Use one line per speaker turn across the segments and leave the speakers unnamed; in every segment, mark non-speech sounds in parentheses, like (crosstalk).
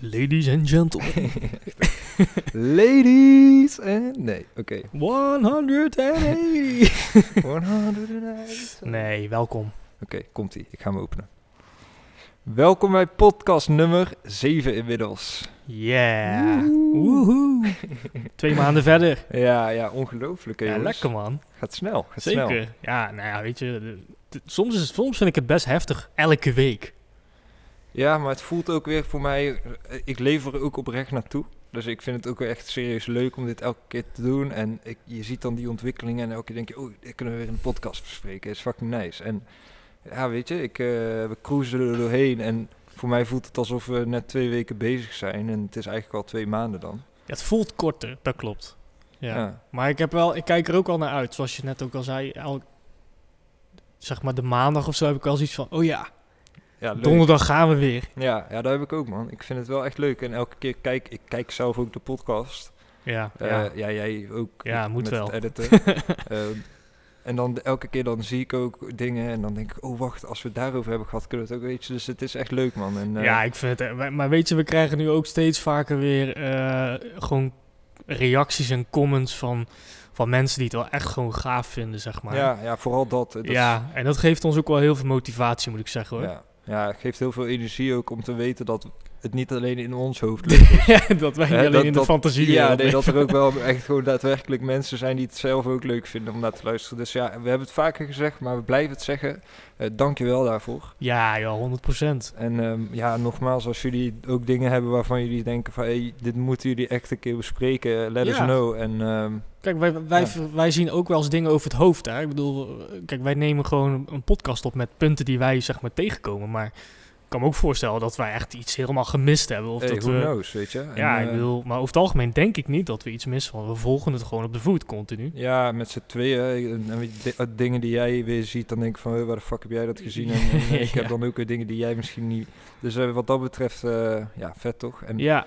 Ladies and gentlemen. (laughs)
Ladies en... Nee, oké.
180.
180. (laughs)
nee, welkom.
Oké, komt-ie. Ik ga hem openen. Welkom bij podcast nummer 7 inmiddels.
Yeah.
Woehoe.
Twee maanden verder.
Ja, ja, ongelooflijk hè,
Ja,
jongens.
lekker man.
Gaat snel, gaat
Zeker.
snel.
Ja, nou ja, weet je, soms, is, soms vind ik het best heftig, elke week.
Ja, maar het voelt ook weer voor mij... eh, Ik lever er ook oprecht naartoe. Dus ik vind het ook weer echt serieus leuk om dit elke keer te doen. En ik, je ziet dan die ontwikkelingen en elke keer denk je... Oh, dit kunnen we weer in de podcast bespreken. is fucking nice. En ja, weet je, ik, eh, we cruisen er doorheen. En voor mij voelt het alsof we net twee weken bezig zijn. En het is eigenlijk al twee maanden dan.
Ja, het voelt korter, dat klopt. Ja.
Ja.
Maar ik, heb wel, ik kijk er ook al naar uit, zoals je net ook al zei. El, zeg maar de maandag of zo heb ik al zoiets van, oh ja,
Ja, leuk.
donderdag gaan we weer.
Ja, ja, dat heb ik ook, man. Ik vind het wel echt leuk. En elke keer kijk ik kijk zelf ook de podcast.
Ja,
Eh,
ja.
ja. jij ook.
Ja, moet
met
wel.
Het editen. (laughs) Ehm, en dan elke keer dan zie ik ook dingen en dan denk ik, oh wacht, als we het daarover hebben gehad, kunnen we het ook, weet je. Dus het is echt leuk, man. En, eh,
Ja, ik vind het. eh, Maar weet je, we krijgen nu ook steeds vaker weer gewoon reacties en comments van, van mensen die het wel echt gewoon gaaf vinden, zeg maar.
ja, ja, vooral dat. dat
ja, en dat geeft ons ook wel heel veel motivatie, moet ik zeggen hoor.
ja, ja, het geeft heel veel energie ook om te weten dat het niet alleen in ons hoofd (laughs) ligt.
Ja, dat wij niet
Hè,
alleen
dat-
in de
dat-
fantasie
Ja, nee, dat er ook wel echt gewoon daadwerkelijk mensen zijn die het zelf ook leuk vinden om naar te luisteren. Dus ja, we hebben het vaker gezegd, maar we blijven het zeggen. Eh Dank je wel daarvoor.
Ja, ja, 100%.
En ehm, ja, nogmaals, als jullie ook dingen hebben waarvan jullie denken van... Hey, dit moeten jullie echt een keer bespreken, let us
Ja.
know. En ehm,
Kijk, wij, wij,
Ja.
wij zien ook wel eens dingen over het hoofd. Hè? Ik bedoel, eh, kijk, wij nemen gewoon een podcast op met punten die wij zeg maar tegenkomen. Maar kan me ook voorstellen dat wij echt iets helemaal gemist hebben. Of
hey,
dat we,
knows, weet je. En,
Ja, ik
eh,
bedoel, maar over het algemeen denk ik niet dat we iets missen. Want we volgen het gewoon op de voet continu.
Ja, met z'n tweeën. En, en eh, dingen die jij weer ziet, dan denk ik van... Hey, waar de fuck heb jij dat gezien? En, (laughs) en, eh, ik heb dan ook weer dingen die jij misschien niet... Dus eh, wat dat betreft, eh, ja, vet toch? En
Ja,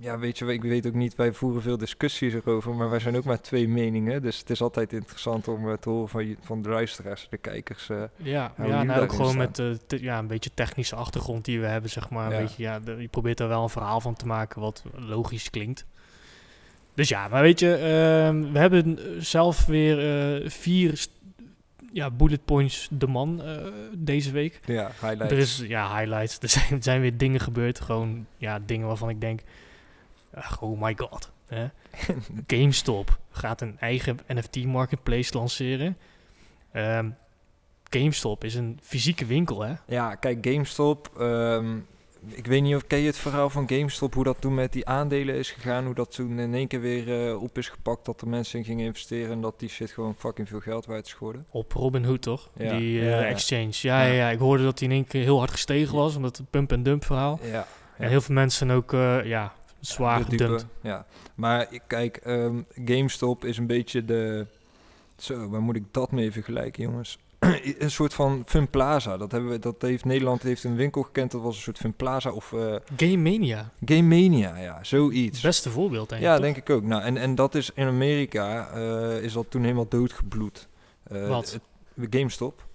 ja, weet je, ik weet ook niet, wij voeren veel discussies erover, maar wij zijn ook maar twee meningen. Dus het is altijd interessant om eh, te horen van, van de luisteraars, de kijkers. eh.
ja, ja nou, ook gewoon
staan.
met eh, te- ja, een beetje technische achtergrond die we hebben, zeg maar.
Ja.
Weet je, ja, de- je probeert er wel een verhaal van te maken wat logisch klinkt. Dus ja, maar weet je, ehm, we hebben zelf weer vier ja, bullet points de man deze week.
ja, highlights.
Er is, ja, highlights. Er zijn, er zijn weer dingen gebeurd. Gewoon, ja, dingen waarvan ik denk, ach, oh my god. Hè? (laughs) GameStop gaat een eigen NFT marketplace lanceren. Ehm, GameStop is een fysieke winkel, hè?
Ja, kijk, GameStop. ehm, ik weet niet of ken je het verhaal van GameStop, hoe dat toen met die aandelen is gegaan, hoe dat toen in één keer weer eh, op is gepakt, dat er mensen in gingen investeren en dat die shit gewoon fucking veel geld waard is geworden.
Op Robinhood, toch?
Ja.
Die eh,
Ja,
exchange. Ja, ja. Ik hoorde dat die in één keer heel hard gestegen was, omdat het pump-and-dump verhaal.
Ja.
En heel veel mensen ook, eh, ja, zwaar
de dupe. Ja, maar ik- kijk, ehm, GameStop is een beetje de... Zo, waar moet ik dat mee vergelijken, jongens? (clears throat) een soort van Fun Plaza. Dat, hebben we, dat heeft Nederland heeft een winkel gekend. Dat was een soort Fun Plaza of eh
Game Mania,
Game Mania, ja, zoiets.
beste voorbeeld, denk ik.
ja,
toch?
denk ik ook. Nou, en, en dat is in Amerika eh, is dat toen helemaal doodgebloed. Eh,
Wat?
het- GameStop.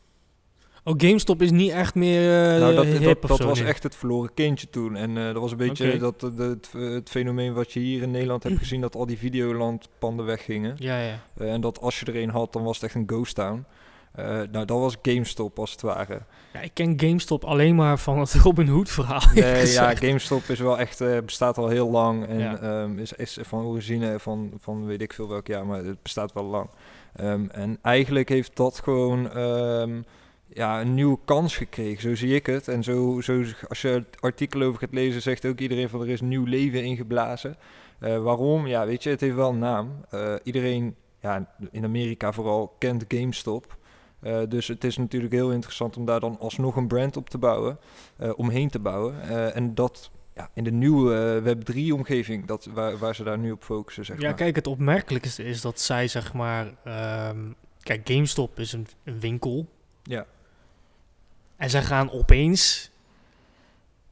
Oh, GameStop is niet echt meer eh
nou, dat, dat, dat
zo
was echt het verloren kindje toen. En eh, dat was een beetje dat, dat, het, het fenomeen wat je hier in Nederland hebt (clears throat) gezien, dat al die Videoland-panden weggingen.
Ja, ja.
Eh, en dat als je er een had, dan was het echt een ghost town. Eh, nou, dat was GameStop als het ware.
ja. Ik ken GameStop alleen maar van het (laughs) Robin Hood verhaal.
Nee, ja. GameStop is wel echt, eh, bestaat al heel lang. En
Ja.
ehm, is, is van origine van, van weet ik veel welk jaar, maar het bestaat wel lang. Ehm, en eigenlijk heeft dat gewoon ehm, ja, een nieuwe kans gekregen. Zo zie ik het. En zo, zo, als je het artikel over gaat lezen, zegt ook iedereen van er is nieuw leven ingeblazen. Eh, waarom? Ja, weet je, het heeft wel een naam. Eh, iedereen, ja, in Amerika vooral, kent GameStop. Eh, dus het is natuurlijk heel interessant om daar dan alsnog een brand op te bouwen, omheen te bouwen. En dat ja, in de nieuwe eh, Web3-omgeving, dat waar, waar ze daar nu op focussen, zeg
Ja,
maar.
kijk, het opmerkelijkste is dat zij, zeg maar... ehm, kijk, GameStop is een, een winkel.
Ja.
En zij gaan opeens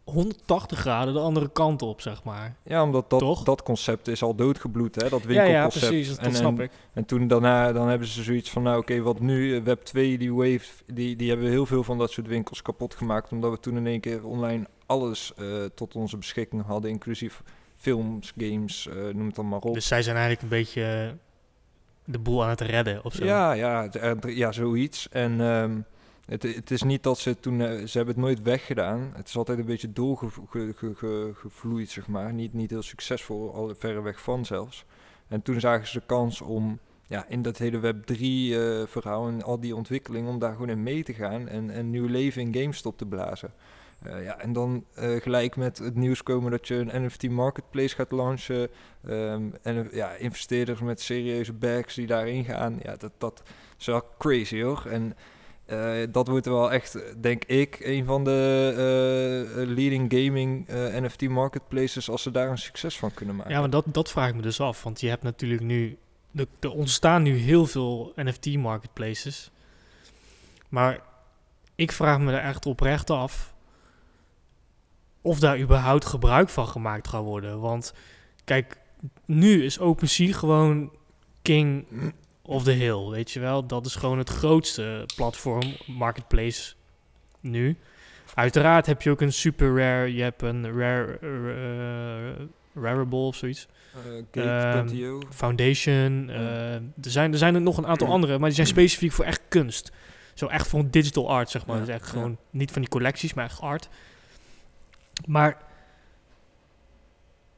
180 graden de andere kant op, zeg maar.
Ja, omdat dat,
Toch?
dat concept is al doodgebloed, hè, dat
Ja,
winkelconcept.
ja, precies, dat,
en,
snap
en,
ik.
En toen daarna, dan hebben ze zoiets van, nou oké, wat nu? Web 2, die wave, die, die hebben heel veel van dat soort winkels kapot gemaakt. Omdat we toen in één keer online alles eh, tot onze beschikking hadden, inclusief films, games, eh, noem het dan maar op.
Dus zij zijn eigenlijk een beetje eh, de boel aan het redden of zo.
Ja, ja, ja, zoiets. En ehm, het, het is niet dat ze toen, eh, ze hebben het nooit weggedaan. Het is altijd een beetje doorgevloeid, zeg maar. Niet, niet heel succesvol, al verreweg van zelfs. En toen zagen ze de kans om ja, in dat hele Web3 eh, en al die ontwikkeling, om daar gewoon in mee te gaan en, en nieuw leven in GameStop te blazen. Eh, ja, en dan gelijk met het nieuws komen dat je een NFT marketplace gaat launchen. ehm, en ja, investeerders met serieuze bags die daarin gaan. Ja, dat, dat is wel crazy hoor. En eh, dat wordt wel echt, denk ik, een van de eh, leading gaming eh, NFT marketplaces als ze daar een succes van kunnen maken.
Ja, maar dat, dat vraag ik me dus af. Want je hebt natuurlijk nu... Er, ontstaan nu heel veel NFT-marketplaces. Maar ik vraag me er echt oprecht af... of daar überhaupt gebruik van gemaakt gaat worden. Want kijk, nu is OpenSea gewoon king of the hill, weet je wel? Dat is gewoon het grootste platform, marketplace nu. Uiteraard heb je ook een super rare, je hebt een rare, Rarible of zoiets.
Eh, Gate.io.
Foundation. eh, er, zijn, er zijn er nog een aantal andere, maar die zijn specifiek voor echt kunst. Zo echt voor digital art, zeg maar.
Ja,
dus echt
ja.
gewoon niet van die collecties, maar echt art. Maar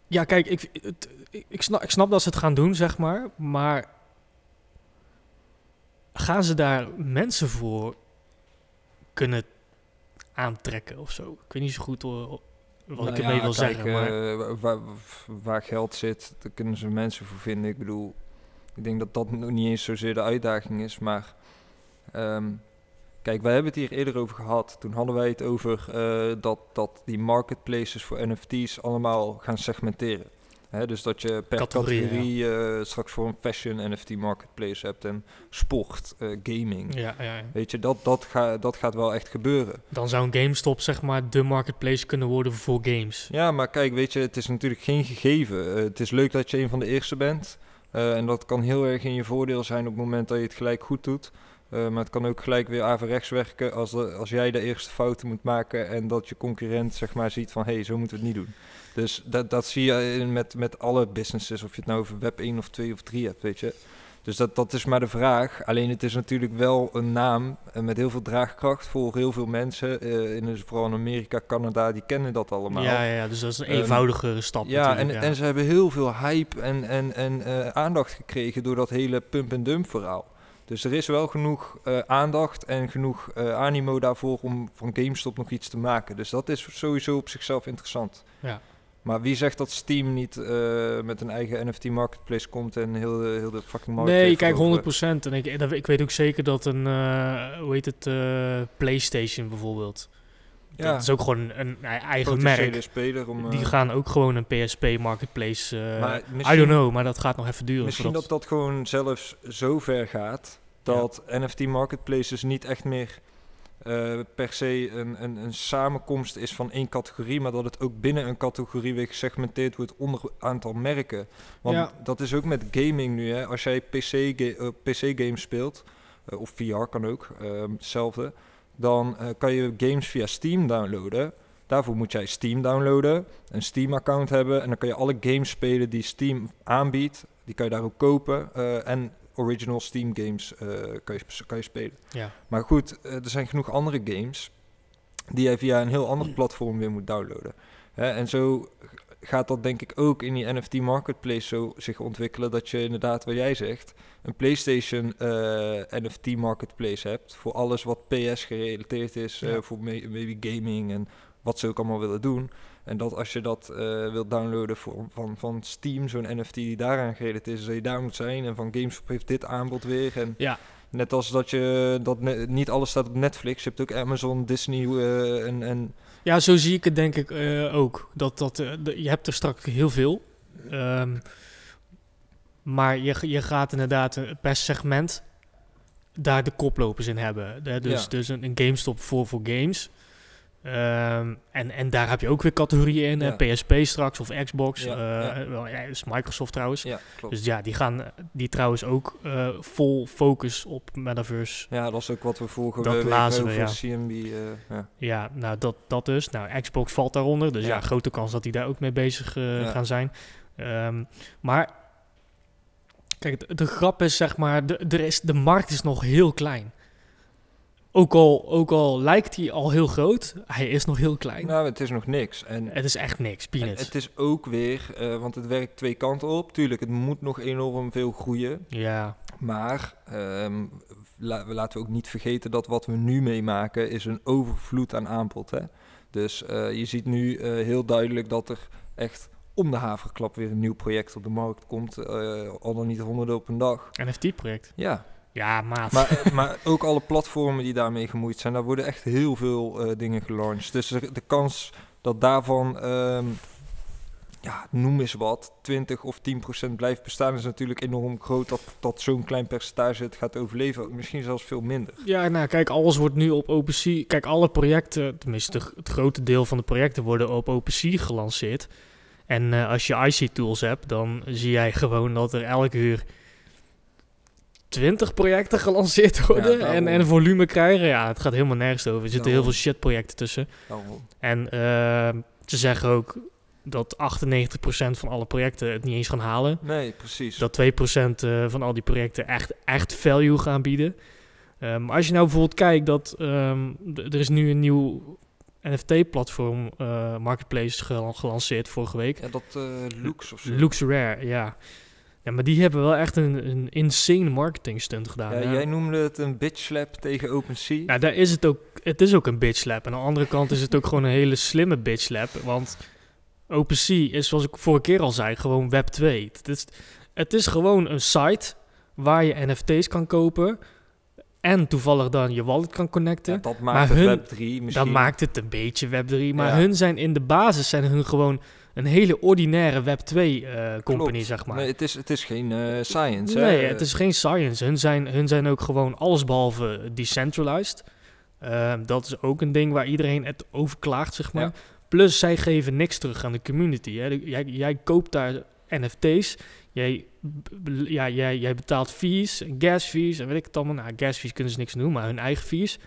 ja, kijk, ik, het, ik, ik, snap, ik snap dat ze het gaan doen, zeg maar. Maar gaan ze daar mensen voor kunnen aantrekken of zo? Ik weet niet zo goed hoor, wat
Nou
ik
ja,
ermee wil
kijk,
zeggen. Maar
eh, waar, waar geld zit, daar kunnen ze mensen voor vinden. Ik bedoel, ik denk dat dat nog niet eens zozeer de uitdaging is, maar... ehm, kijk, wij hebben het hier eerder over gehad. Toen hadden wij het over eh, dat, dat die marketplaces voor NFT's allemaal gaan segmenteren. Hè, dus dat je per categorie eh, straks voor een fashion NFT marketplace hebt en sport, eh, gaming.
ja, ja, ja.
Weet je, dat, dat, ga, dat gaat wel echt gebeuren.
Dan zou een GameStop zeg maar de marketplace kunnen worden voor games.
Ja, maar kijk, weet je, het is natuurlijk geen gegeven. Eh, het is leuk dat je een van de eerste bent. En dat kan heel erg in je voordeel zijn op het moment dat je het gelijk goed doet. Maar het kan ook gelijk weer averechts werken als, de, als jij de eerste fouten moet maken en dat je concurrent zeg maar ziet van hé, hey, zo moeten we het niet doen. Dus dat, dat zie je in- met, met alle businesses, of je het nou over web 1 of 2 of 3 hebt, weet je. Dus dat, dat is maar de vraag. Alleen het is natuurlijk wel een naam eh, met heel veel draagkracht voor heel veel mensen. eh, in, vooral in Amerika, Canada, die kennen dat allemaal.
Ja, ja, dus dat is een
Ehm,
eenvoudigere stap
Ja, en, en ze hebben heel veel hype en, en, en eh, aandacht gekregen door dat hele pump-and-dump verhaal. Dus er is wel genoeg aandacht en genoeg animo daarvoor om van GameStop nog iets te maken. Dus dat is sowieso op zichzelf interessant.
Ja.
Maar wie zegt dat Steam niet eh, met een eigen NFT marketplace komt en heel de, heel de fucking markt
Nee, kijk,
veroverd?
100%. En ik, dat- ik weet ook zeker dat een, eh, hoe heet het, eh, PlayStation bijvoorbeeld.
Ja,
Dat is ook gewoon een e- eigen merk.
speler om...
Die
eh,
gaan ook gewoon een PSP marketplace. eh, I don't know, maar dat gaat nog even duren.
Misschien dat dat gewoon zelfs zo ver gaat dat NFT marketplaces niet echt meer eh, per se een, een, een samenkomst is van één categorie, maar dat het ook binnen een categorie weer gesegmenteerd wordt onder een aantal merken. Want
Ja.
dat is ook met gaming nu. Hè. Als jij PC, ga- eh, PC games speelt, eh, of VR kan ook, ehm, hetzelfde, dan kan je games via Steam downloaden. Daarvoor moet jij Steam downloaden, een Steam-account hebben en dan kan je alle games spelen die Steam aanbiedt. Die kan je daar ook kopen en original Steam games eh, kan, je, kan je spelen.
Ja.
Maar goed, eh, er zijn genoeg andere games die jij via een heel ander (clears throat) platform weer moet downloaden. Hè, en zo gaat dat denk ik ook in die NFT marketplace zo zich ontwikkelen dat je inderdaad, wat jij zegt, een PlayStation eh, NFT marketplace hebt voor alles wat PS gerelateerd is, eh,
Ja.
voor may- maybe gaming en wat ze ook allemaal willen doen. En dat als je dat eh, wilt downloaden voor, van, van Steam, zo'n NFT die daaraan gerelateerd is, dat je daar moet zijn. En van GameStop heeft dit aanbod weer. En
Ja.
net als dat je dat ne- niet alles staat op Netflix. Je hebt ook Amazon, Disney eh, en, en
Ja, zo zie ik het denk ik eh, ook. Dat, dat, je hebt er straks heel veel. Ehm, maar je, je gaat inderdaad per segment daar de koplopers in hebben. Dus,
Ja.
dus een, een GameStop voor, voor games. Ehm, en, en daar heb je ook weer categorieën in.
Ja.
PSP straks of Xbox.
Ja,
eh,
ja.
Wel, ja, is Microsoft trouwens.
Klopt.
Dus ja, die gaan die trouwens ook eh, vol focus op Metaverse.
ja, dat is ook wat we vorige
Dat
week
lazen we, ja.
CMB... eh, ja.
Ja, nou dat, dat dus. Nou, Xbox valt daaronder. Dus ja, grote kans dat die daar ook mee bezig eh, gaan zijn. Ehm, maar kijk, de, de grap is zeg maar, de, er is, de markt is nog heel klein. Ook al, ook al lijkt hij al heel groot, hij is nog heel klein.
Nou, het is nog niks. En
het is echt niks, peanuts.
het is ook weer, eh, want het werkt twee kanten op. Tuurlijk, het moet nog enorm veel groeien.
ja,
Maar la- we laten we ook niet vergeten dat wat we nu meemaken is een overvloed aan aanbod. Hè? Dus eh, je ziet nu eh, heel duidelijk dat er echt om de haverklap weer een nieuw project op de markt komt. al dan niet honderden op een dag.
NFT-project.
Ja,
Ja, maat.
maar, eh, maar ook alle platformen die daarmee gemoeid zijn, daar worden echt heel veel eh, dingen gelanceerd. Dus de, de kans dat daarvan, ehm, ja, noem eens wat, 20 of 10 procent blijft bestaan, is natuurlijk enorm groot. Dat, dat zo'n klein percentage het gaat overleven. Misschien zelfs veel minder.
Ja, nou kijk, alles wordt nu op OpenSea. Kijk, alle projecten, tenminste de- het grote deel van de projecten worden op OpenSea gelanceerd. En eh, als je IC-tools hebt, dan zie jij gewoon dat er elke uur 20 projecten gelanceerd (laughs) worden en, en volume krijgen. Ja, het gaat helemaal nergens over. Er zitten heel
Daarom.
veel shit-projecten tussen.
Daarom.
En eh, ze zeggen ook dat 98% van alle projecten het niet eens gaan halen.
Nee, precies.
Dat 2% eh, van al die projecten echt, echt value gaan bieden. Maar als je nou bijvoorbeeld kijkt dat ehm, er is nu een nieuw NFT-platform eh, marketplace gel- gelanceerd vorige week.
ja, dat eh looks of zo.
Looks Rare, ja. Ja, maar die hebben wel echt een, een insane marketing stunt gedaan.
Ja, jij noemde het een bitch slap tegen OpenSea.
Nou, daar is het ook. Het is ook een bitch slap. En aan de andere kant is het ook gewoon een hele slimme bitch slap. Want OpenSea is, zoals ik vorige keer al zei, gewoon Web 2. Het is, het is gewoon een site waar je NFT's kan kopen. En toevallig dan je wallet kan connecten.
Ja, dat
Maar
maakt het
hun-
Web 3 misschien.
Dat maakt het een beetje Web 3. Maar
Ja.
hun zijn in de basis zijn hun gewoon een hele ordinaire Web 2 eh zeg maar.
Nee, het is, het is geen eh, science. hè.
Nee, het is geen science. Hun zijn, hun zijn ook gewoon allesbehalve decentralized. Dat is ook een ding waar iedereen het over klaagt, zeg maar.
Ja.
Plus, zij geven niks terug aan de community. Hè. Jij, jij koopt daar NFT's. Jij, ja, jij, jij betaalt fees, gas fees en weet ik het allemaal. Nou, gas fees kunnen ze niks doen, maar hun eigen fees.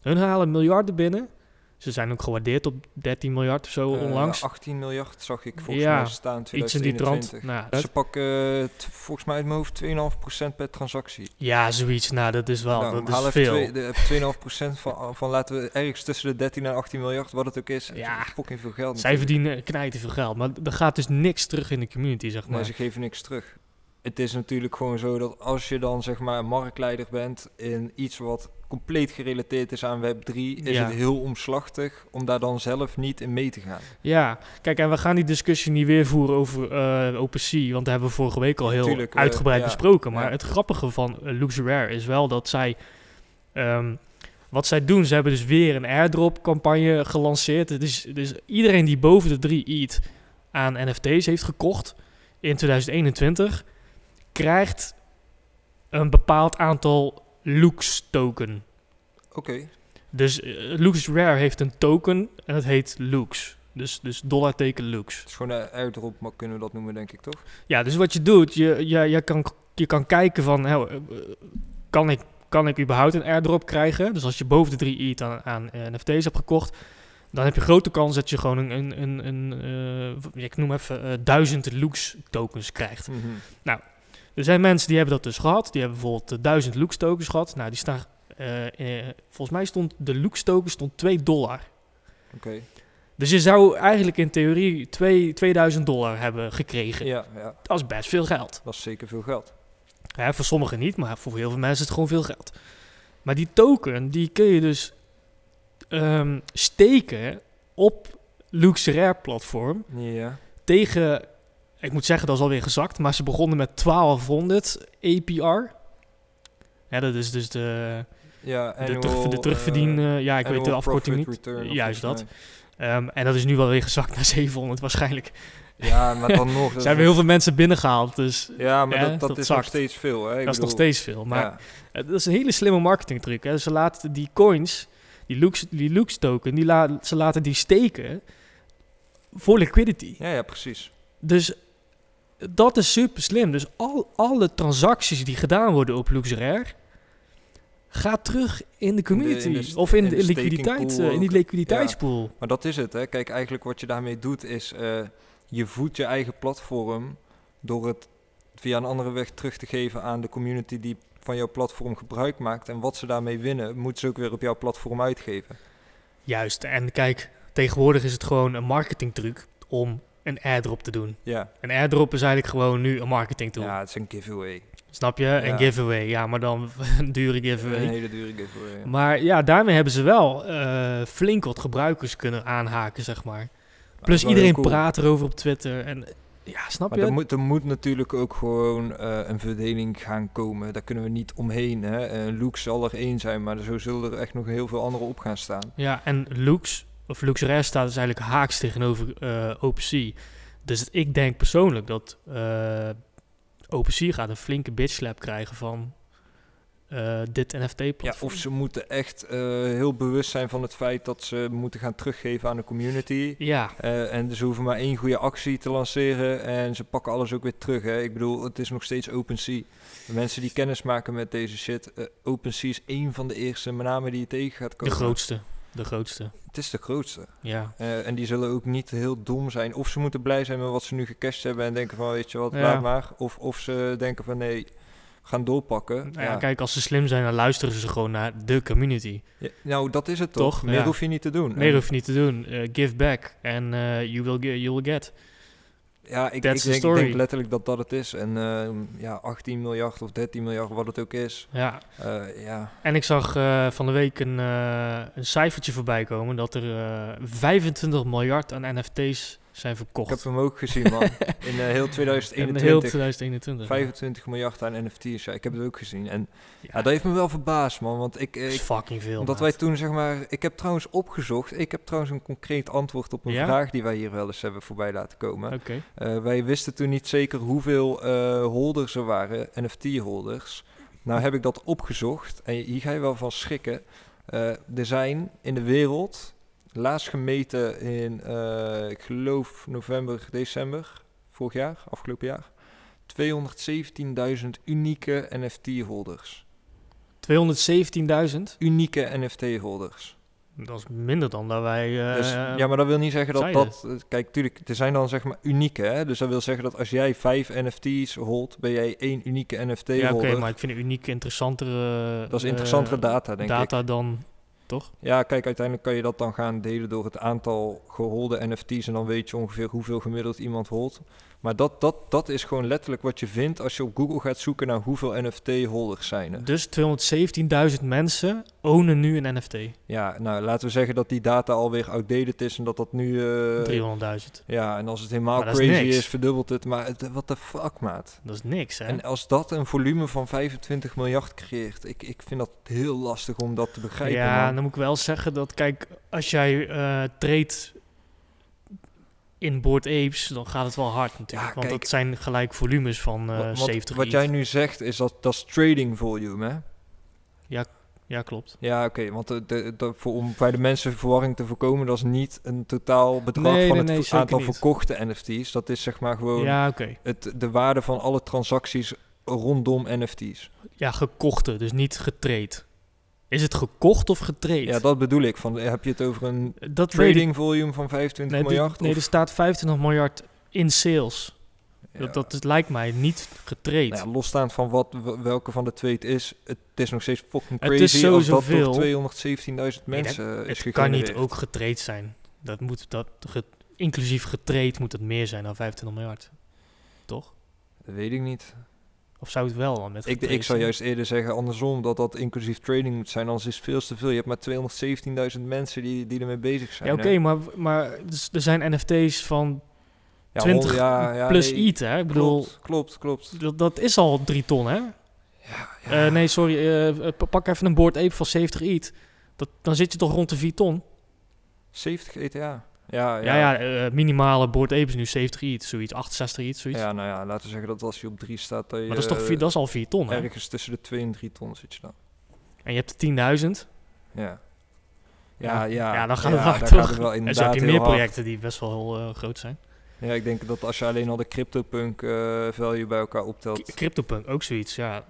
Hun halen miljarden binnen. Ze zijn ook gewaardeerd op 13 miljard of zo
Eh,
onlangs.
18 miljard zag ik volgens
Ja,
mij staan in
Iets in die trant.
2021.
Nou,
Ze pakken eh, volgens mij uit mijn hoofd 2,5% per transactie.
ja, zoiets. Nou, dat is wel
nou,
dat is veel.
twee- de- 2,5% van, van laten we ergens tussen de 13 en 18 miljard, wat het ook is.
Ja.
Is fucking veel geld.
Zij
natuurlijk.
verdienen knijten veel geld, maar er gaat dus niks terug in de community, zeg maar.
Nee, ze geven niks terug. Het is natuurlijk gewoon zo dat als je dan zeg maar een marktleider bent in iets wat compleet gerelateerd is aan Web 3, is
Ja.
het heel omslachtig om daar dan zelf niet in mee te gaan.
Ja, kijk, en we gaan die discussie niet weer voeren over eh OpenSea, want dat hebben we vorige week al heel
Tuurlijk, eh,
uitgebreid
ja,
besproken. Maar
ja.
het grappige van uh, Lux Rare is wel dat zij, ehm, wat zij doen, ze hebben dus weer een airdrop-campagne gelanceerd. Is, dus iedereen die boven de 3 ETH aan NFT's heeft gekocht in 2021, krijgt een bepaald aantal Lux token.
Oké,
Dus eh, Lux Rare heeft een token en het heet Lux. Dus, dus dollarteken Lux.
het is gewoon een airdrop, maar kunnen we dat noemen denk ik toch?
Ja, dus wat je doet, je, je, je, kan, je kan kijken van, hè, eh, kan, ik, kan ik überhaupt een airdrop krijgen? Dus als je boven de 3 ETH aan, aan NFT's hebt gekocht, dan heb je grote kans dat je gewoon een, een, een, een eh, ik noem even, eh, duizend Lux tokens krijgt.
Mhm.
Er zijn mensen die hebben dat dus gehad. Die hebben bijvoorbeeld eh, 1000 Lux tokens gehad. Nou, die staan, eh, eh, volgens mij stond de Lux token stond 2 dollar.
Oké,
Dus je zou eigenlijk in theorie twee, 2000 dollar hebben gekregen.
ja, ja,
Dat is best veel geld.
dat is zeker veel geld.
Ja, voor sommigen niet, maar voor heel veel mensen is het gewoon veel geld. Maar die token, die kun je dus ehm, steken op Lux Rare platform
Ja,
tegen, ik moet zeggen dat is alweer gezakt, maar ze begonnen met 1200 APR. Ja, dat is dus de,
ja
de,
annual,
terug, de terugverdien,
eh,
ja ik weet de afkorting niet.
return,
Juist
volgens
Ehm, en dat is nu wel weer gezakt naar 700 waarschijnlijk.
Ja, maar dan nog. (laughs) dat
zijn
is-
we heel veel mensen binnengehaald, dus
Ja, maar dat, dat,
dat
is
zakt.
nog steeds veel. Hè? Ik
dat is nog steeds veel. Maar
ja.
Eh, Dat is een hele slimme marketingtruc. Hè. Ze laten die coins, Die Lux, die Lux token, die la, ze laten die steken voor liquidity.
Ja, ja, precies.
Dus dat is super slim. Dus al, alle transacties die gedaan worden op LuxRare, gaat terug in de community.
in de st-
of in,
in
de,
de
liquiditeit, eh, in die liquiditeitspool.
Maar dat is het, hè. Kijk, eigenlijk wat je daarmee doet is... eh, je voedt je eigen platform door het via een andere weg terug te geven aan de community die van jouw platform gebruik maakt. En wat ze daarmee winnen, moeten ze ook weer op jouw platform uitgeven.
Juist. En kijk, tegenwoordig is het gewoon een marketingtruc om een airdrop te doen.
Ja,
Een airdrop is eigenlijk gewoon nu een marketing tool.
ja het is een giveaway.
Snap je? Een giveaway. Ja, maar dan (laughs) een dure giveaway.
Een hele dure giveaway. ja.
Maar ja, daarmee hebben ze wel eh, flink wat gebruikers kunnen aanhaken, zeg maar. Plus iedereen
cool.
praat erover op Twitter. En ja, snap
Maar
je?
er moet, er moet natuurlijk ook gewoon eh, een verdeling gaan komen. Daar kunnen we niet omheen. Hè? Eh, Luke zal er één zijn, maar zo zullen er echt nog heel veel andere op gaan staan.
Ja, en Lux, of LuxRare staat dus eigenlijk haaks tegenover eh OpenSea. Dus ik denk persoonlijk dat eh OpenSea gaat een flinke bitch slap krijgen van eh, dit
Ja,
NFT-platform.
of ze moeten echt heel bewust zijn van het feit dat ze moeten gaan teruggeven aan de community.
Ja,
en ze hoeven maar één goede actie te lanceren en ze pakken alles ook weer terug. Hè? Ik bedoel, het is nog steeds OpenSea. De mensen die kennis maken met deze shit, OpenSea is één van de eerste namen die je tegen gaat
de
komen.
grootste. De grootste,
Het is de grootste.
ja.
Eh, en die zullen ook niet heel dom zijn. Of ze moeten blij zijn met wat ze nu gecashed hebben en denken van, weet je wat,
Ja.
laat maar. Of, of ze denken van, nee, gaan doorpakken.
Nou ja, kijk, als ze slim zijn, dan luisteren ze gewoon naar de community.
Ja, nou, dat is het toch?
Toch?
Meer
Ja.
hoef je niet te doen.
Meer
En-
hoef je niet te doen. Eh, give back and eh, you, will you will get.
Ja, ik, denk, ik
story.
denk letterlijk dat dat het is. En ehm, ja, 18 miljard of 13 miljard, wat het ook is.
Ja,
eh, ja,
En ik zag eh, van de week een, eh, een cijfertje voorbij komen dat er eh 25 miljard aan NFT's zijn
ik
verkocht.
heb hem ook gezien, man. (laughs) In eh, heel
in
2021.
heel 2021.
25 miljard aan NFT's. Ja, ik heb het ook gezien. En
Ja,
ja, dat heeft me wel verbaasd, man. Want ik,
dat is
ik
fucking veel.
Omdat wij toen zeg maar, ik heb trouwens opgezocht, ik heb trouwens een concreet antwoord op een
Ja?
vraag die wij hier wel eens hebben voorbij laten komen.
Oké.
Eh, wij wisten toen niet zeker hoeveel eh, holders er waren, NFT-holders. Nou heb ik dat opgezocht en hier ga je wel van schrikken. Eh, er zijn in de wereld, laatst gemeten in, eh, ik geloof november, december, vorig jaar, afgelopen jaar, 217.000 unieke NFT-holders.
217.000.
Unieke NFT-holders.
Dat is minder dan dat wij... eh,
Dus, ja, maar dat wil niet zeggen dat
zeiden.
dat... eh, Kijk, tuurlijk, er zijn dan zeg maar unieke, hè. Dus dat wil zeggen dat als jij vijf NFT's holt, ben jij één unieke NFT
ja, oké, maar ik vind uniek interessantere...
Dat is interessantere data, denk
data dan... Toch?
Ja, kijk, uiteindelijk kan je dat dan gaan delen door het aantal geholde NFT's... en dan weet je ongeveer hoeveel gemiddeld iemand holt. Maar dat, dat, dat is gewoon letterlijk wat je vindt als je op Google gaat zoeken naar hoeveel NFT-holders zijn er.
Dus 217.000 mensen ownen nu een NFT.
Ja, nou, laten we zeggen dat die data alweer outdated is en dat dat nu... eh,
300.000.
Ja, en als het helemaal
is
crazy
niks.
is, verdubbelt het. Maar what the fuck, maat?
Dat is niks, hè?
En als dat een volume van 25 miljard creëert, ik, ik vind dat heel lastig om dat te begrijpen.
ja, dan moet ik wel zeggen dat, kijk, als jij eh treedt in Board Apes, dan gaat het wel hard natuurlijk.
Ja,
want
kijk.
dat zijn gelijk volumes van
Wa- wat,
70
wat jij nu zegt, is dat dat is trading volume, hè?
Ja, klopt.
Ja, oké, want de, de, de- voor, om bij de mensen verwarring te voorkomen, dat is niet een totaal bedrag
Nee,
van
nee,
het
nee,
aantal verkochte NFT's. Dat is zeg maar gewoon
Ja, oké.
het, de waarde van alle transacties rondom NFT's.
Ja, gekochte, dus niet getraind. Is het gekocht of getraind?
Ja, dat bedoel ik. Van, heb je het over een
dat
trading volume van 25
Nee, die-
miljard?
nee, er staat 25 miljard in sales.
Ja.
Dat, dat lijkt mij niet getraind.
Nou ja, losstaand van wat, welke van de twee het is, het is nog steeds fucking
Het
crazy
is sowieso
als dat
veel.
door 217.000
Nee,
mensen eh, is
het kan niet ook getraind zijn. Dat moet, dat, ge- inclusief getraind moet het meer zijn dan 25 miljard. Toch?
Dat weet ik niet.
Of zou het wel dan met
Ik, ik zou juist eerder zeggen andersom, dat dat inclusief trading moet zijn, anders is het veel te veel. Je hebt maar 217.000 mensen die, die ermee bezig zijn.
Ja, oké, maar, maar dus er zijn NFT's van
Ja,
20
hol- ja, ja,
plus
nee,
ETH, hè? Ik bedoel,
Klopt, klopt, klopt.
dat, dat is al 3 ton, hè?
Ja, ja.
Eh, nee, sorry, eh, eh, pa- pak even een board ape van 70 ETH. Dat, dan zit je toch rond de 4 ton?
70 ETA. Ja,
Ja, ja, eh, minimale board is nu 70 ETH, zoiets, 68 ETH, zoiets.
Ja, nou ja, laten we zeggen dat als je op 3 staat, dat je
maar dat is toch vier, dat is al 4 ton, hè?
ergens tussen de 2 en 3 ton zit je dan.
En je hebt de 10.000.
Ja. Ja, ja,
Ja, dan
ja,
hard,
daar
toch?
wel
En zo
inderdaad
heb je meer
hard.
projecten die best wel heel eh, groot zijn.
Ja, ik denk dat als je alleen al de CryptoPunk eh value bij elkaar optelt.
CryptoPunk ook zoiets, ja.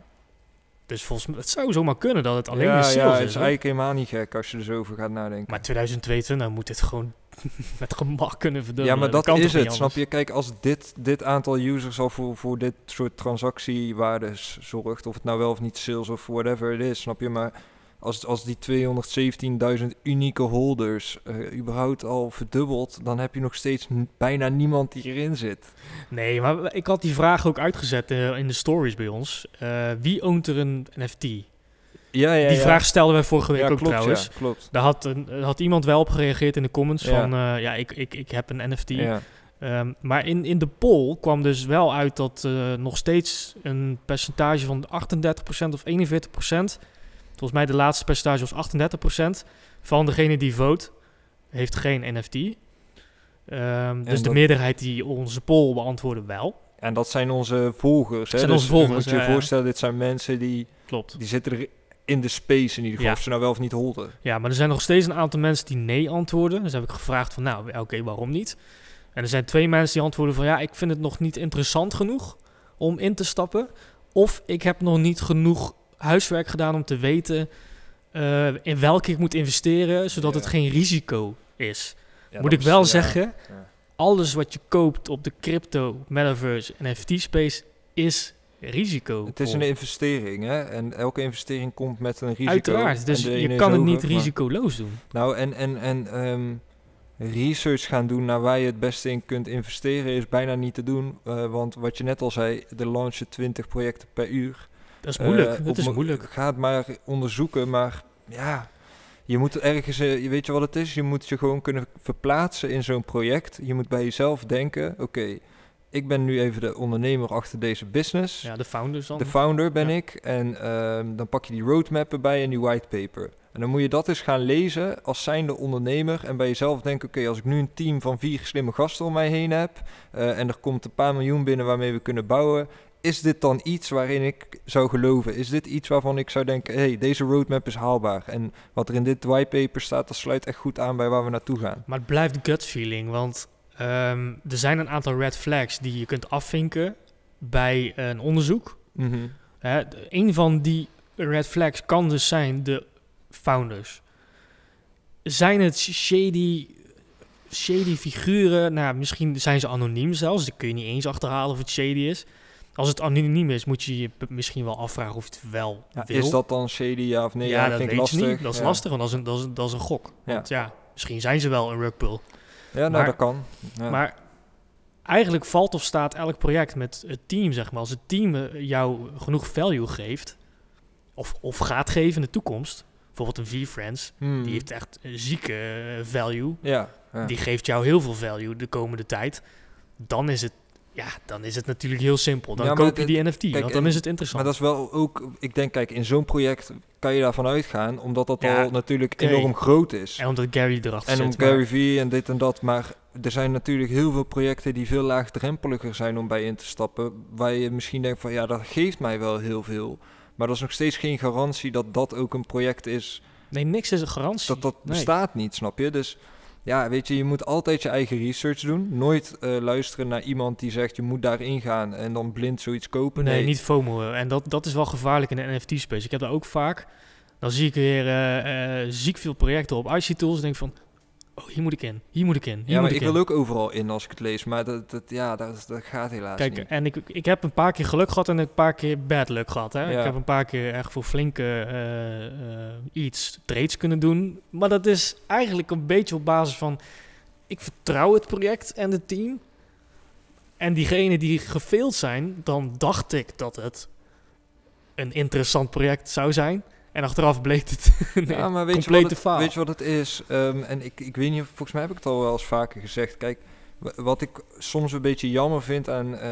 Dus volgens mij, het zou zomaar kunnen dat het alleen
ja,
in
ja, het
is.
is eigenlijk helemaal niet gek als je er zo over gaat nadenken.
Maar 2022 moet dit gewoon (laughs) met gemak kunnen verdubbelen.
ja, maar dat is het, snap je? Kijk, als dit, dit aantal users al voor, voor dit soort transactiewaardes zorgt, of het nou wel of niet sales of whatever het is, snap je? Maar als, als die 217.000 unieke holders eh, überhaupt al verdubbelt, dan heb je nog steeds bijna niemand die erin zit.
Nee, maar ik had die vraag ook uitgezet eh, in de stories bij ons. Eh, wie oont er een NFT?
Ja, ja,
die vraag stelden wij vorige week ook
klopt,
trouwens.
Ja, klopt.
Daar had, een, had iemand wel op gereageerd in de comments van... eh, ja, ik, ik, ik heb een NFT. Ehm, maar in, in de poll kwam dus wel uit dat eh, nog steeds een percentage van 38% of 41%... Volgens mij de laatste percentage was 38% van degene die vote heeft geen NFT. Ehm, dus de meerderheid die onze poll beantwoordde wel.
En dat zijn onze volgers. Hè?
zijn
dus
onze volgers,
Moet je je
ja,
voorstellen, dit zijn mensen die,
Klopt.
die zitten er in de space in ieder geval.
Ja.
Of ze nou wel of niet holden.
Ja, maar er zijn nog steeds een aantal mensen die nee antwoorden. Dus heb ik gevraagd van, nou, oké, waarom niet? En er zijn twee mensen die antwoorden van, ja, ik vind het nog niet interessant genoeg om in te stappen. Of ik heb nog niet genoeg huiswerk gedaan om te weten eh, in welke ik moet investeren, zodat
Ja.
het geen risico is.
Ja,
moet ik wel
is-
zeggen, alles wat je koopt op de crypto, metaverse, NFT space is risico.
Het is een investering, hè? En elke investering komt met een risico.
Uiteraard, dus
de
je kan het niet
maar-
risicoloos doen.
Nou, en, en, en ehm, research gaan doen naar waar je het beste in kunt investeren is bijna niet te doen. eh, want wat je net al zei, er launchen 20 projecten per uur.
Dat is moeilijk, dat
op
is
mo-
moeilijk.
Ga het maar onderzoeken, maar ja... Je moet ergens, eh, je weet je wat het is? Je moet je gewoon kunnen verplaatsen in zo'n project. Je moet bij jezelf denken, oké, ik ben nu even de ondernemer achter deze business.
Ja, de founders dan.
De founder ben
Ja.
ik. En ehm, dan pak je die roadmap erbij en die whitepaper. En dan moet je dat eens gaan lezen als zijnde ondernemer. En bij jezelf denken, oké, als ik nu een team van vier slimme gasten om mij heen heb... eh, en er komt een paar miljoen binnen waarmee we kunnen bouwen... is dit dan iets waarin ik zou geloven? Is dit iets waarvan ik zou denken, hey, deze roadmap is haalbaar? En wat er in dit whitepaper staat, dat sluit echt goed aan bij waar we naartoe gaan.
Maar het blijft gut feeling, want ehm, er zijn een aantal red flags die je kunt afvinken bij een onderzoek. De- een van die red flags kan dus zijn de founders. Zijn het shady, shady figuren? Nou, misschien zijn ze anoniem zelfs. Dan kun je niet eens achterhalen of het shady is. Als het anoniem is, moet je je misschien wel afvragen of het wel
Ja,
wil.
is dat dan shady, ja of nee?
ja, dat
vind
weet
ik
je
lastig.
niet. Dat is
Ja.
lastig, want dat is een, dat is een, dat is een gok.
Ja.
Want ja, misschien zijn ze wel een rugpull.
Ja, nou,
Maar-
dat kan. Ja.
Maar eigenlijk valt of staat elk project met het team, zeg maar. Als het team eh, jou genoeg value geeft, of, of gaat geven in de toekomst. Bijvoorbeeld een V-Friends,
Hmm.
die heeft echt een zieke eh, value.
Ja, ja.
Die geeft jou heel veel value de komende tijd. Dan is het, ja, dan is het natuurlijk heel simpel. Dan
Ja,
koop je
het-
die NFT,
kijk,
want dan is het interessant.
Maar dat is wel ook, ik denk, kijk, in zo'n project kan je daarvan uitgaan, omdat dat
Ja,
al natuurlijk enorm groot is.
en omdat Gary erachter
En
zit.
om
maar-
Gary Vee en dit en dat, maar er zijn natuurlijk heel veel projecten die veel laagdrempeliger zijn om bij in te stappen, waar je misschien denkt van, ja, dat geeft mij wel heel veel. Maar dat is nog steeds geen garantie dat dat ook een project is,
Nee, niks is een garantie.
dat dat
Nee.
bestaat niet, snap je? Dus ja, weet je, je moet altijd je eigen research doen. Nooit eh, luisteren naar iemand die zegt, je moet daarin gaan en dan blind zoiets kopen.
Nee, niet FOMO. En dat, dat is wel gevaarlijk in de NFT-space. Ik heb daar ook vaak. Dan zie ik weer eh, eh, ziek veel projecten op IC Tools. En denk van, oh, hier moet ik in. Hier moet ik in. Hier
Ja,
moet
maar
ik,
ik
in.
wil ook overal in als ik het lees. Maar dat, dat, ja, dat, dat gaat helaas
Kijk,
niet.
en ik, ik heb een paar keer geluk gehad en een paar keer bad luck gehad. Hè?
Ja.
Ik heb een paar keer echt voor flinke eh, eh, iets trades kunnen doen. Maar dat is eigenlijk een beetje op basis van... Ik vertrouw het project en het team. En diegenen die gefaild zijn, dan dacht ik dat het een interessant project zou zijn. En achteraf bleek het (laughs) een
ja, maar weet je, wat
complete
het,
faal.
weet je wat het is? Ehm, en ik, ik weet niet, volgens mij heb ik het al wel eens vaker gezegd. Kijk, wa- wat ik soms een beetje jammer vind aan eh,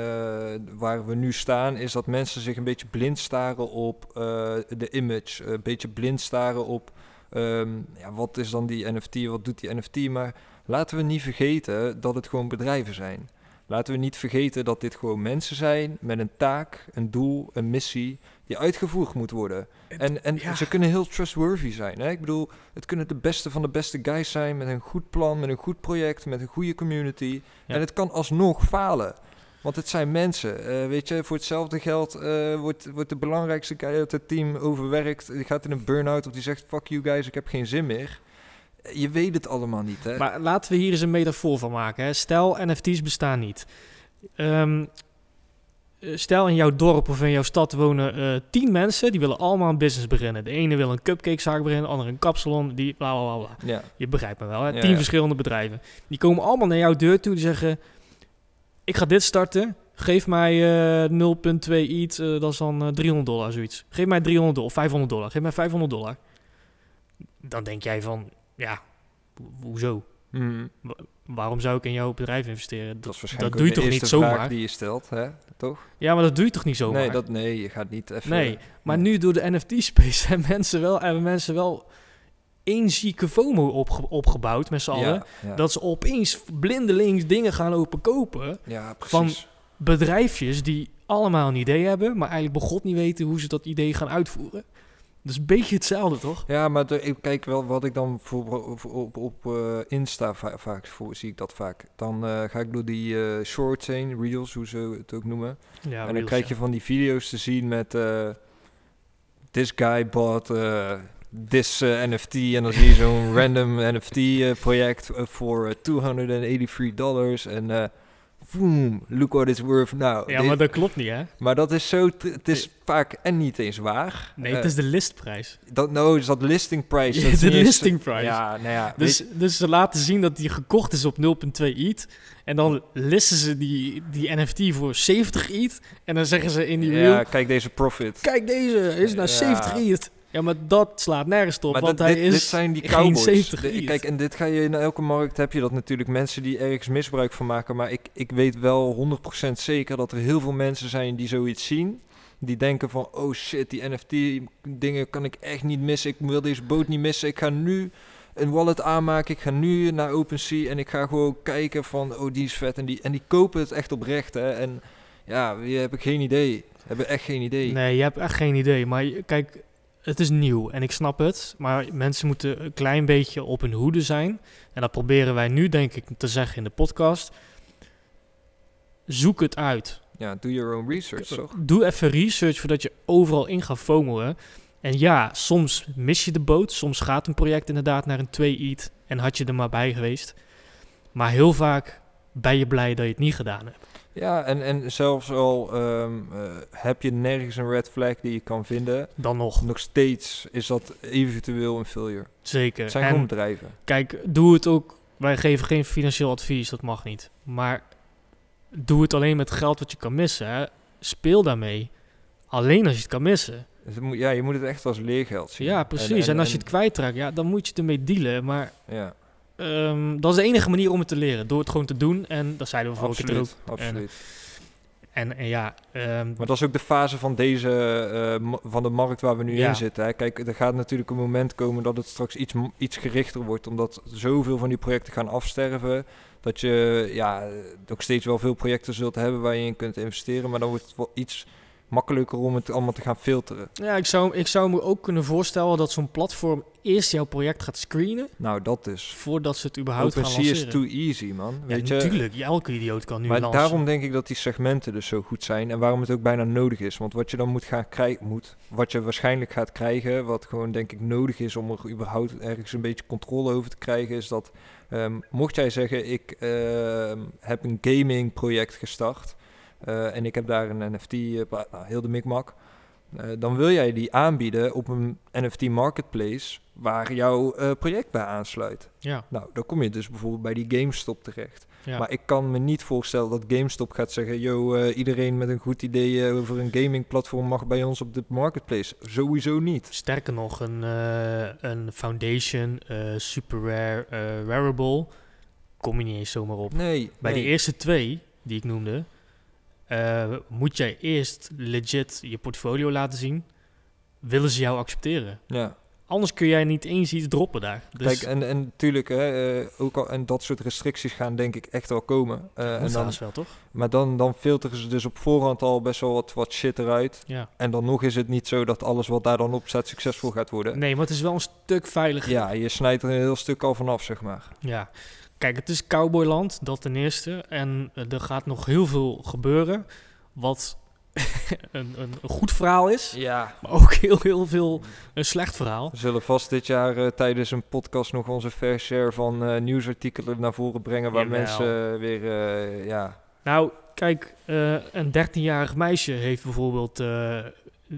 waar we nu staan, is dat mensen zich een beetje blind staren op eh, de image. Een beetje blind staren op ehm, ja, wat is dan die NFT, wat doet die NFT. Maar laten we niet vergeten dat het gewoon bedrijven zijn. laten we niet vergeten dat dit gewoon mensen zijn met een taak, een doel, een missie die uitgevoerd moet worden. En, en
ja.
ze kunnen heel trustworthy zijn. Hè? Ik bedoel, het kunnen de beste van de beste guys zijn met een goed plan, met een goed project, met een goede community.
Ja.
En het kan alsnog falen. Want het zijn mensen. Eh, weet je, voor hetzelfde geld eh, wordt, wordt de belangrijkste guy uit het team overwerkt. Die gaat in een burn-out of die zegt: Fuck you guys, ik heb geen zin meer. Eh, Je weet het allemaal niet, hè?
Maar laten we hier eens een metafoor van maken. Hè. Stel, NFT's bestaan niet. Ehm, eh, stel, in jouw dorp of in jouw stad wonen eh, tien mensen... die willen allemaal een business beginnen. De ene wil een cupcakezaak beginnen, de andere een kapsalon. Die bla, bla, bla, bla.
ja.
Je begrijpt me wel, hè?
Ja,
Tien
ja.
verschillende bedrijven. Die komen allemaal naar jouw deur toe. Die zeggen: Ik ga dit starten. Geef mij eh 0,2 iets. eh, dat is dan eh, 300 dollar, zoiets. Geef mij 300 dollar, 500 dollar. Geef mij 500 dollar. Dan denk jij van: Ja, ho- hoezo?
Mhm.
Waarom zou ik in jouw bedrijf investeren?
Dat is waarschijnlijk
doe je toch niet zomaar?
vraag die je stelt, hè? Toch?
Ja, maar dat doe je toch niet zomaar?
Nee, dat, nee, je gaat niet even...
Nee, maar
nee.
nu door de NFT-space (laughs) hebben mensen wel, hebben mensen wel één zieke FOMO opge- opgebouwd met z'n allen.
Ja.
Dat ze opeens blindelings dingen gaan lopen kopen.
ja,
van- bedrijfjes die allemaal een idee hebben, maar eigenlijk bij God niet weten hoe ze dat idee gaan uitvoeren. Dat is een beetje hetzelfde, toch?
Ja, maar de- ik kijk wel wat ik dan voor, op, op, op eh, Insta va- vaak voor, zie ik dat vaak. Dan eh, ga ik door die eh, shorts heen, reels, hoe ze het ook noemen.
Ja,
en dan
reels,
krijg
ja.
je van die video's te zien met this guy bought this NFT en dan zie je zo'n (laughs) random NFT project eh, voor eh, 283 dollars en eh boom, look what it's worth now.
Ja,
Dit-
maar dat klopt niet, hè?
maar dat is zo, het is vaak en niet eens waar.
Nee,
Eh,
het is de listprijs.
dat, nou, is dat listing price. Dat is (laughs)
de
eens-
listing price.
Ja, nou ja.
Dus,
weet-
dus ze laten zien dat die gekocht is op 0.2 ETH. En dan listen ze die, die NFT voor 70 ETH. En dan zeggen ze in die reel...
ja, kijk deze profit.
Kijk, deze is naar
Ja.
70 ETH. Ja, maar dat slaat nergens op,
Maar
want
dat-
hij
dit,
is
dit zijn die
geen
cowboys.
70
De-
ETH.
kijk, en dit ga je in elke markt heb je dat natuurlijk. Mensen die ergens misbruik van maken. Maar ik, ik weet wel 100% zeker dat er heel veel mensen zijn die zoiets zien. Die denken van, oh shit, die NFT dingen kan ik echt niet missen. Ik wil deze boot niet missen. Ik ga nu een wallet aanmaken. Ik ga nu naar OpenSea en ik ga gewoon kijken van, oh die is vet. En die, en die kopen het echt oprecht. Hè. En ja, je hebt geen idee. Hebben echt geen idee.
Nee, je hebt echt geen idee. Maar kijk, het is nieuw en ik snap het. Maar mensen moeten een klein beetje op hun hoede zijn. En dat proberen wij nu, denk ik, te zeggen in de podcast. Zoek het uit.
Ja, do your own research, toch?
Doe even research voordat je overal in gaat FOMO'en. En ja, soms mis je de boot. Soms gaat een project inderdaad naar een 2 EAT en had je er maar bij geweest. Maar heel vaak ben je blij dat je het niet gedaan hebt.
Ja, en, en zelfs al ehm, eh, heb je nergens een red flag die je kan vinden,
Dan nog,
nog steeds is dat eventueel een failure.
zeker.
Het zijn
En-
gewoon bedrijven.
Kijk, doe het ook. Wij geven geen financieel advies, dat mag niet. Maar doe het alleen met geld wat je kan missen. Hè. Speel daarmee. Alleen als je het kan missen.
Dus ja, je moet het echt als leergeld zien.
Ja, precies. En, als je het kwijtraakt, ja, dan moet je ermee dealen. Maar
Ja,
ehm, dat is de enige manier om het te leren. Door het gewoon te doen. En dat zeiden we vorige keer ook.
absoluut.
En, en ja, ehm,
Maar dat is ook de fase van deze, eh, van de markt waar we nu
Ja.
in zitten. Hè. Kijk, er gaat natuurlijk een moment komen dat het straks iets, iets gerichter wordt, omdat zoveel van die projecten gaan afsterven. Dat je ja, nog steeds wel veel projecten zult hebben waar je in kunt investeren, maar dan wordt het wel iets makkelijker om het allemaal te gaan filteren.
ja, ik, zou, ik zou me ook kunnen voorstellen dat zo'n platform eerst jouw project gaat screenen.
Nou, dat is.
Voordat ze het überhaupt gaan
OpenSea is
lanceren.
too easy, man.
ja,
Weet je?
natuurlijk. Elke idioot kan nu
Maar
lanceren.
daarom denk ik dat die segmenten dus zo goed zijn en waarom het ook bijna nodig is. Want wat je dan moet gaan krijgen, moet, wat je waarschijnlijk gaat krijgen, wat gewoon denk ik nodig is om er überhaupt ergens een beetje controle over te krijgen, is dat ehm, mocht jij zeggen ik ehm, heb een gaming project gestart eh, en ik heb daar een NFT, eh, nou, heel de mikmak. eh, dan wil jij die aanbieden op een NFT marketplace waar jouw project bij aansluit.
Ja,
Nou, dan kom je dus bijvoorbeeld bij die GameStop terecht.
ja.
Maar ik kan me niet voorstellen dat GameStop gaat zeggen: Yo, iedereen met een goed idee over een gamingplatform mag bij ons op de marketplace. Sowieso niet.
Sterker nog, een, een Foundation Super Rare Wearable kom je niet eens zomaar op.
Nee.
Bij
nee.
de eerste twee die ik noemde, eh, moet jij eerst legit je portfolio laten zien. Willen ze jou accepteren?
Ja,
anders kun jij niet eens iets droppen daar. Dus
Kijk, en, en natuurlijk, hè, eh, ook al, en dat soort restricties gaan denk ik echt wel komen. Eh, en dan,
wel, toch?
maar dan, dan filteren ze dus op voorhand al best wel wat, wat shit eruit.
Ja.
En dan nog is het niet zo dat alles wat daar dan op staat succesvol gaat worden.
Nee, maar het is wel een stuk veiliger.
Ja, je snijdt er een heel stuk al vanaf, zeg maar.
Ja. Kijk, het is cowboyland, dat ten eerste. En eh, er gaat nog heel veel gebeuren. Wat een, (laughs) een, een goed verhaal is.
Ja.
Maar ook heel, heel veel een slecht verhaal.
We zullen vast dit jaar eh, tijdens een podcast nog onze fair share van eh, nieuwsartikelen naar voren brengen. Waar
Jawel.
mensen weer, ja...
Nou, kijk, een 13-jarig meisje heeft bijvoorbeeld...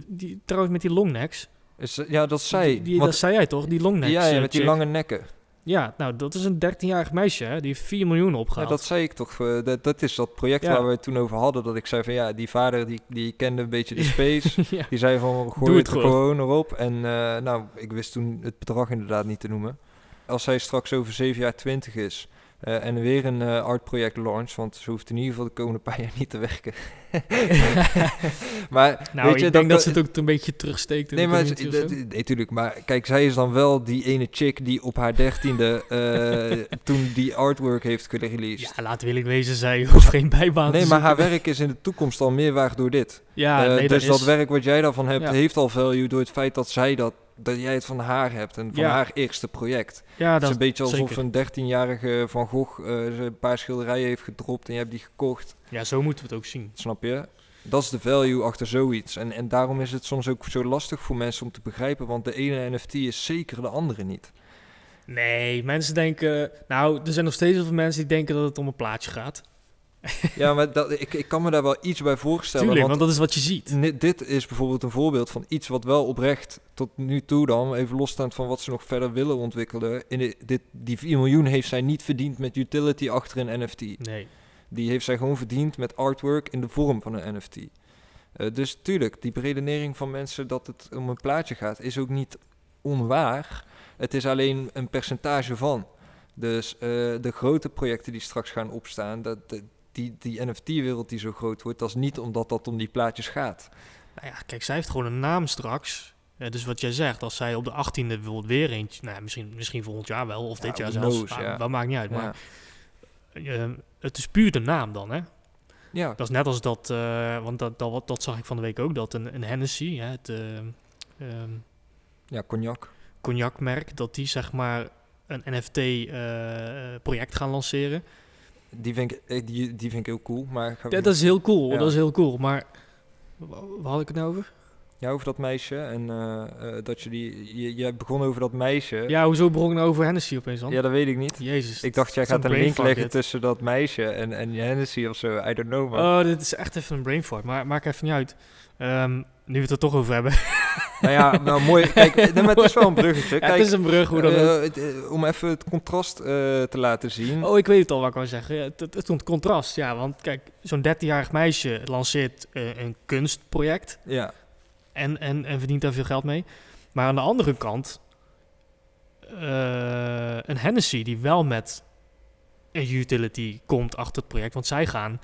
die, trouwens met die longnecks.
Is, ja, dat zei...
Die, die-
want-
dat zei jij toch? Die longnecks.
ja, ja, met die lange nekken.
Ja, nou, dat is een 13-jarig meisje, hè? Die heeft 4 miljoen
Ja,
opgehaald.
dat zei ik toch. eh, dat, dat is dat project
Ja.
waar we het toen over hadden. Dat ik zei van ja, die vader die, die kende een beetje de (laughs) space.
ja.
Die zei van gooi
Doe
het
het
er
gewoon.
erop. En eh, nou, ik wist toen het bedrag inderdaad niet te noemen. Als hij straks over zeven jaar 20 is eh, en weer een eh art project launch, want ze hoeft in ieder geval de komende paar (laughs) jaar niet te werken. (laughs) maar
Nou,
weet je,
ik denk dat ze het ook een beetje terugsteekt in
Nee, maar
community
het-
of zo.
het- nee, tuurlijk. Maar kijk, zij is dan wel die ene chick die op haar dertiende eh (laughs) toen die artwork heeft gereleased.
Ja, laat wil ik wezen, zij hoeft geen bijbaan
Nee, maar haar werk is in de toekomst al meer waard door dit.
Ja, nee,
dus
dat,
werk wat jij daarvan hebt,
Ja.
heeft al value door het feit dat zij dat, dat jij het van haar hebt en van
Ja.
haar eerste project.
ja,
het is een beetje alsof
zeker.
een dertienjarige Van Gogh eh, een paar schilderijen heeft gedropt en je hebt die gekocht.
Ja, zo moeten we het ook zien.
Snap je? Dat is de value achter zoiets. En, en daarom is het soms ook zo lastig voor mensen om te begrijpen, want de ene NFT is zeker de andere niet.
Nee, mensen denken... Nou, er zijn nog steeds heel veel mensen die denken dat het om een plaatje gaat. (laughs)
Ja, maar dat, ik, ik kan me daar wel iets bij voorstellen.
Tuurlijk,
want
want dat is wat je ziet.
Dit is bijvoorbeeld een voorbeeld van iets wat wel oprecht tot nu toe dan, even losstaand van wat ze nog verder willen ontwikkelen. In de, dit, die 4 miljoen heeft zij niet verdiend met utility achter een NFT.
Nee.
Die heeft zij gewoon verdiend met artwork in de vorm van een NFT. Eh, dus tuurlijk, die beredenering van mensen dat het om een plaatje gaat, is ook niet onwaar. Het is alleen een percentage van. Dus eh, de grote projecten die straks gaan opstaan, dat- die, die NFT-wereld die zo groot wordt, dat is niet omdat dat om die plaatjes gaat.
Nou ja, kijk, zij heeft gewoon een naam straks. Eh, dus wat jij zegt, als zij op de 18e bijvoorbeeld weer eentje... Nou, ja, misschien, misschien volgend jaar wel, of
Ja,
dit jaar zelfs.
knows, ja.
Dat maakt niet uit,
Ja.
maar... eh, het is puur de naam dan, hè?
ja,
Dat is net als dat, eh, want dat, dat, dat zag ik van de week ook, dat een, een Hennessy, hè, het eh, ehm,
ja, cognac.
cognacmerk, dat die zeg maar een NFT-project gaan lanceren.
Die vind ik, eh, die, die vind ik heel cool. Maar
Ja, dat is heel cool,
Ja.
dat is heel cool, maar wa- waar had ik het nou over?
ja, over dat meisje en eh, eh, dat je die, je, jij begon over dat meisje.
Ja, hoezo begon ik nou over Hennessy opeens dan?
Ja, dat weet ik niet.
Jezus.
Ik dacht, jij gaat een link leggen
dit.
tussen dat meisje en, en Hennessy of zo. I don't know, man.
Oh, dit is echt even een brain fart, maar maakt even niet uit. Ehm, nu we het er toch over hebben. (laughs)
Nou ja, nou mooi. (laughs) Kijk, nee, maar het is wel een bruggetje.
Ja,
Kijk,
het is een brug, hoe dan ook.
eh, eh, om even het contrast eh, te laten zien.
Oh, ik weet het al wat ik wou zeggen. Het, het, contrast, ja. Want kijk, zo'n 13-jarig meisje lanceert eh, een kunstproject
Ja,
en, en, en verdient daar veel geld mee. Maar aan de andere kant, eh, een Hennessy die wel met een utility komt achter het project. Want zij gaan